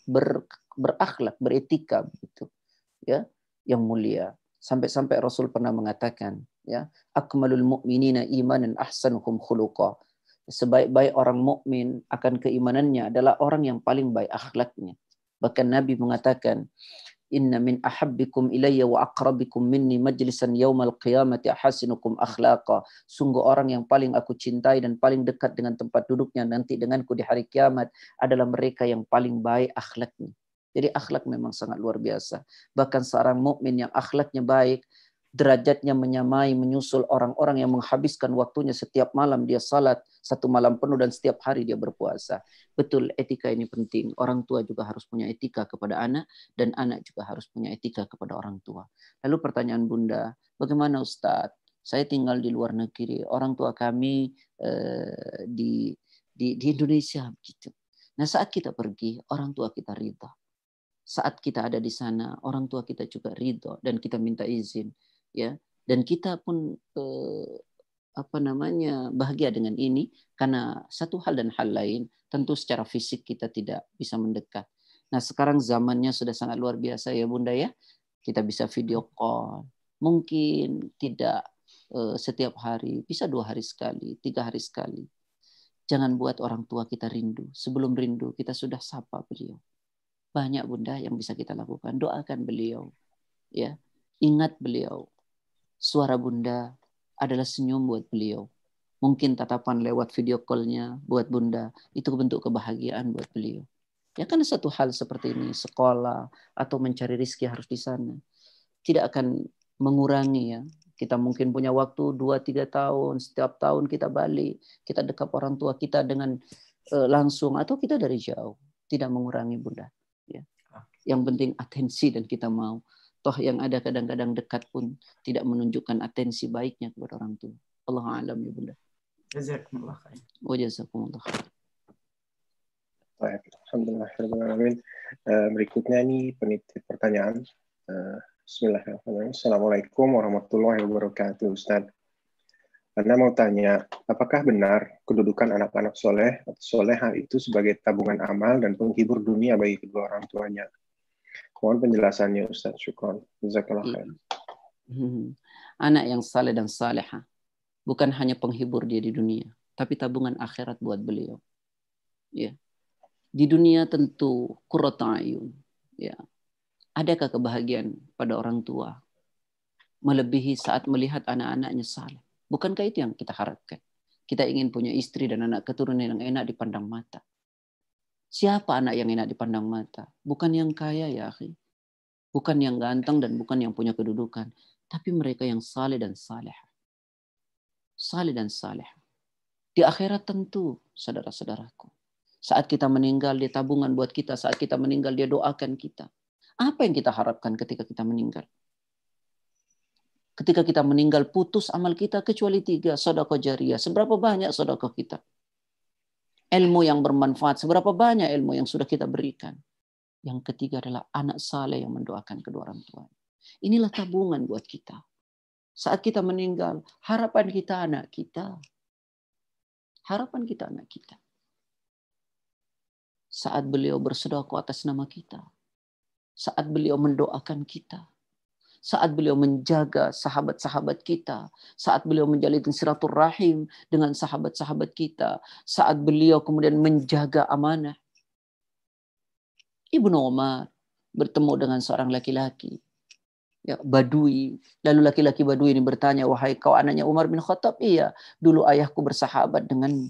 ber, berakhlak, beretika begitu. Ya, yang mulia. Sampai-sampai Rasul pernah mengatakan, ya, akmalul mu'minina imanan ahsanuhum khuluqa sebaik-baik orang mukmin akan keimanannya adalah orang yang paling baik akhlaknya. Bahkan Nabi mengatakan, Inna min ahabbikum ilayya wa aqrabikum minni majlisan yaumal qiyamati ahasinukum akhlaqa. Sungguh orang yang paling aku cintai dan paling dekat dengan tempat duduknya nanti denganku di hari kiamat adalah mereka yang paling baik akhlaknya. Jadi akhlak memang sangat luar biasa. Bahkan seorang mukmin yang akhlaknya baik, derajatnya menyamai menyusul orang-orang yang menghabiskan waktunya setiap malam dia salat satu malam penuh dan setiap hari dia berpuasa. Betul etika ini penting. Orang tua juga harus punya etika kepada anak dan anak juga harus punya etika kepada orang tua. Lalu pertanyaan Bunda, bagaimana Ustadz? Saya tinggal di luar negeri, orang tua kami eh, di, di di Indonesia begitu. Nah saat kita pergi, orang tua kita ridho. Saat kita ada di sana, orang tua kita juga ridho dan kita minta izin ya. Dan kita pun eh, apa namanya bahagia dengan ini karena satu hal dan hal lain tentu secara fisik kita tidak bisa mendekat. Nah sekarang zamannya sudah sangat luar biasa ya bunda ya. Kita bisa video call. Mungkin tidak eh, setiap hari bisa dua hari sekali tiga hari sekali. Jangan buat orang tua kita rindu. Sebelum rindu kita sudah sapa beliau. Banyak bunda yang bisa kita lakukan. Doakan beliau ya. Ingat beliau suara bunda adalah senyum buat beliau. Mungkin tatapan lewat video call-nya buat bunda, itu bentuk kebahagiaan buat beliau. Ya kan satu hal seperti ini, sekolah atau mencari rizki harus di sana. Tidak akan mengurangi ya. Kita mungkin punya waktu 2-3 tahun, setiap tahun kita balik, kita dekat orang tua kita dengan uh, langsung atau kita dari jauh. Tidak mengurangi bunda. Ya. Yang penting atensi dan kita mau toh yang ada kadang-kadang dekat pun tidak menunjukkan atensi baiknya kepada orang tua. Allah alam ya bunda. Jazakumullah khair. Wa jazakumullah khair. Baik, Alhamdulillah. Uh, berikutnya ini penitip pertanyaan. Uh, Bismillahirrahmanirrahim. Assalamualaikum warahmatullahi wabarakatuh, Ustaz. Anda mau tanya, apakah benar kedudukan anak-anak soleh atau soleha itu sebagai tabungan amal dan penghibur dunia bagi kedua orang tuanya? Mohon penjelasannya Ustaz. Syukron. Jazakallah khair. Hmm. Anak yang saleh dan saleha bukan hanya penghibur dia di dunia, tapi tabungan akhirat buat beliau. Ya. Di dunia tentu qurrata ayun. Ya. Adakah kebahagiaan pada orang tua melebihi saat melihat anak-anaknya saleh? Bukankah itu yang kita harapkan? Kita ingin punya istri dan anak keturunan yang enak dipandang mata. Siapa anak yang enak dipandang mata? Bukan yang kaya ya, akhi. Bukan yang ganteng dan bukan yang punya kedudukan. Tapi mereka yang saleh dan saleh. Saleh dan saleh. Di akhirat tentu, saudara-saudaraku. Saat kita meninggal, dia tabungan buat kita. Saat kita meninggal, dia doakan kita. Apa yang kita harapkan ketika kita meninggal? Ketika kita meninggal, putus amal kita kecuali tiga. Sodako jariah. Seberapa banyak sodako kita? Ilmu yang bermanfaat. Seberapa banyak ilmu yang sudah kita berikan? Yang ketiga adalah anak saleh yang mendoakan kedua orang tua. Inilah tabungan buat kita. Saat kita meninggal, harapan kita anak kita. Harapan kita anak kita saat beliau bersedekah atas nama kita, saat beliau mendoakan kita, saat beliau menjaga sahabat-sahabat kita, saat beliau menjalin silaturahim dengan sahabat-sahabat kita, saat beliau kemudian menjaga amanah. Ibnu Umar bertemu dengan seorang laki-laki ya, Badui. Lalu laki-laki Badui ini bertanya, wahai kau anaknya Umar bin Khattab? Iya, dulu ayahku bersahabat denganmu.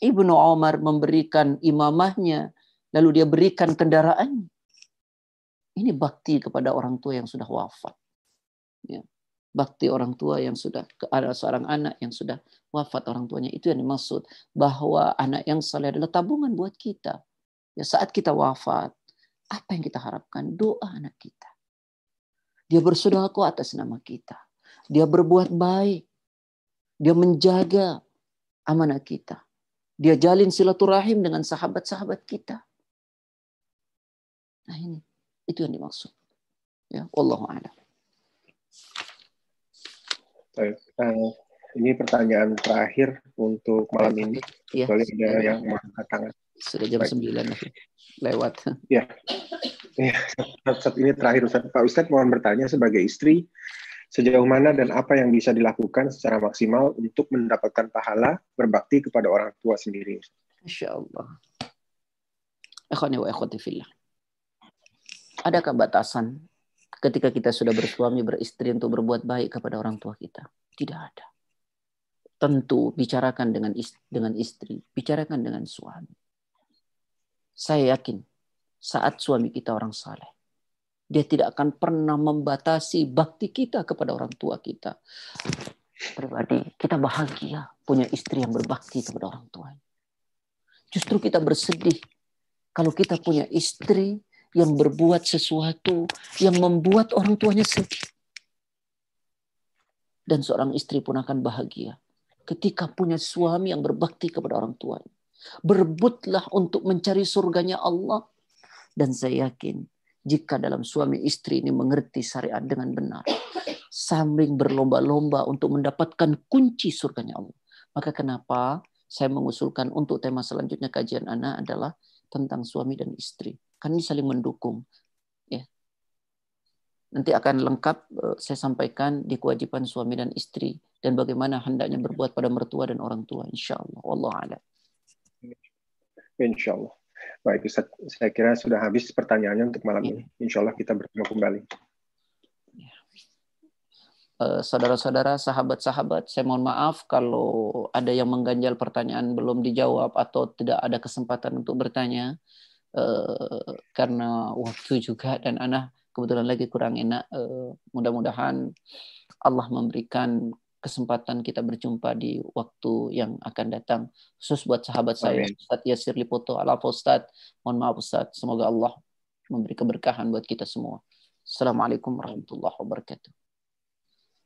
Ibnu Umar memberikan imamahnya, lalu dia berikan kendaraan. Ini bakti kepada orang tua yang sudah wafat. Ya. Bakti orang tua yang sudah ada seorang anak yang sudah wafat orang tuanya itu yang dimaksud bahwa anak yang saleh adalah tabungan buat kita. Ya saat kita wafat, apa yang kita harapkan? Doa anak kita. Dia bersedekah atas nama kita. Dia berbuat baik. Dia menjaga amanah kita. Dia jalin silaturahim dengan sahabat-sahabat kita. Nah ini, itu yang dimaksud. Ya, Allah a'lam. Baik, uh, ini pertanyaan terakhir untuk malam ini. Ya, Boleh ada yang mengangkat tangan. Sudah jam Baik. 9 lewat. Ya, ya saat ini terakhir Ustaz. Pak Ustadz mohon bertanya sebagai istri, sejauh mana dan apa yang bisa dilakukan secara maksimal untuk mendapatkan pahala berbakti kepada orang tua sendiri. Insya Allah. Ikhwani wa ikhwati fillah. Adakah batasan ketika kita sudah bersuami beristri untuk berbuat baik kepada orang tua kita? Tidak ada. Tentu bicarakan dengan istri, dengan istri, bicarakan dengan suami. Saya yakin saat suami kita orang saleh, dia tidak akan pernah membatasi bakti kita kepada orang tua kita. Pribadi, kita bahagia punya istri yang berbakti kepada orang tua. Justru kita bersedih kalau kita punya istri yang berbuat sesuatu yang membuat orang tuanya sedih. Dan seorang istri pun akan bahagia ketika punya suami yang berbakti kepada orang tuanya. Berebutlah untuk mencari surganya Allah. Dan saya yakin jika dalam suami istri ini mengerti syariat dengan benar, samping berlomba-lomba untuk mendapatkan kunci surganya Allah. Maka kenapa saya mengusulkan untuk tema selanjutnya kajian anak adalah tentang suami dan istri. Kan ini saling mendukung. Ya. Nanti akan lengkap eh, saya sampaikan di kewajiban suami dan istri dan bagaimana hendaknya berbuat pada mertua dan orang tua insya Allah. Wallahu a'lam. Insya Allah. Baik, Ustaz. Saya kira sudah habis pertanyaannya untuk malam ini. Insya Allah kita bertemu kembali. Eh, saudara-saudara, sahabat-sahabat, saya mohon maaf kalau ada yang mengganjal pertanyaan belum dijawab atau tidak ada kesempatan untuk bertanya eh, karena waktu juga dan anak kebetulan lagi kurang enak. Eh, mudah-mudahan Allah memberikan kesempatan kita berjumpa di waktu yang akan datang. Khusus buat sahabat saya, Amin. Ustadz Yasir Lipoto, ala Ustadz. Mohon maaf Ustadz, semoga Allah memberi keberkahan buat kita semua. Assalamualaikum warahmatullahi wabarakatuh.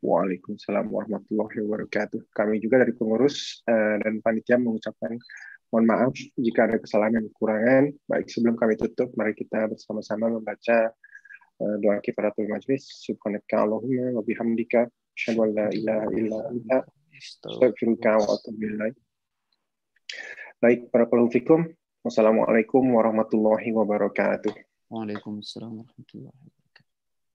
Waalaikumsalam warahmatullahi wabarakatuh. Kami juga dari pengurus eh, dan panitia mengucapkan mohon maaf jika ada kesalahan dan kekurangan. Baik, sebelum kami tutup, mari kita bersama-sama membaca eh, doa kifaratul majlis. Subhanaka Allahumma wa bihamdika asyhadu an la ilaha illa anta astaghfiruka wa atubu ilaik. Baik, barakallahu fikum. Wassalamualaikum warahmatullahi wabarakatuh. Waalaikumsalam warahmatullahi wabarakatuh.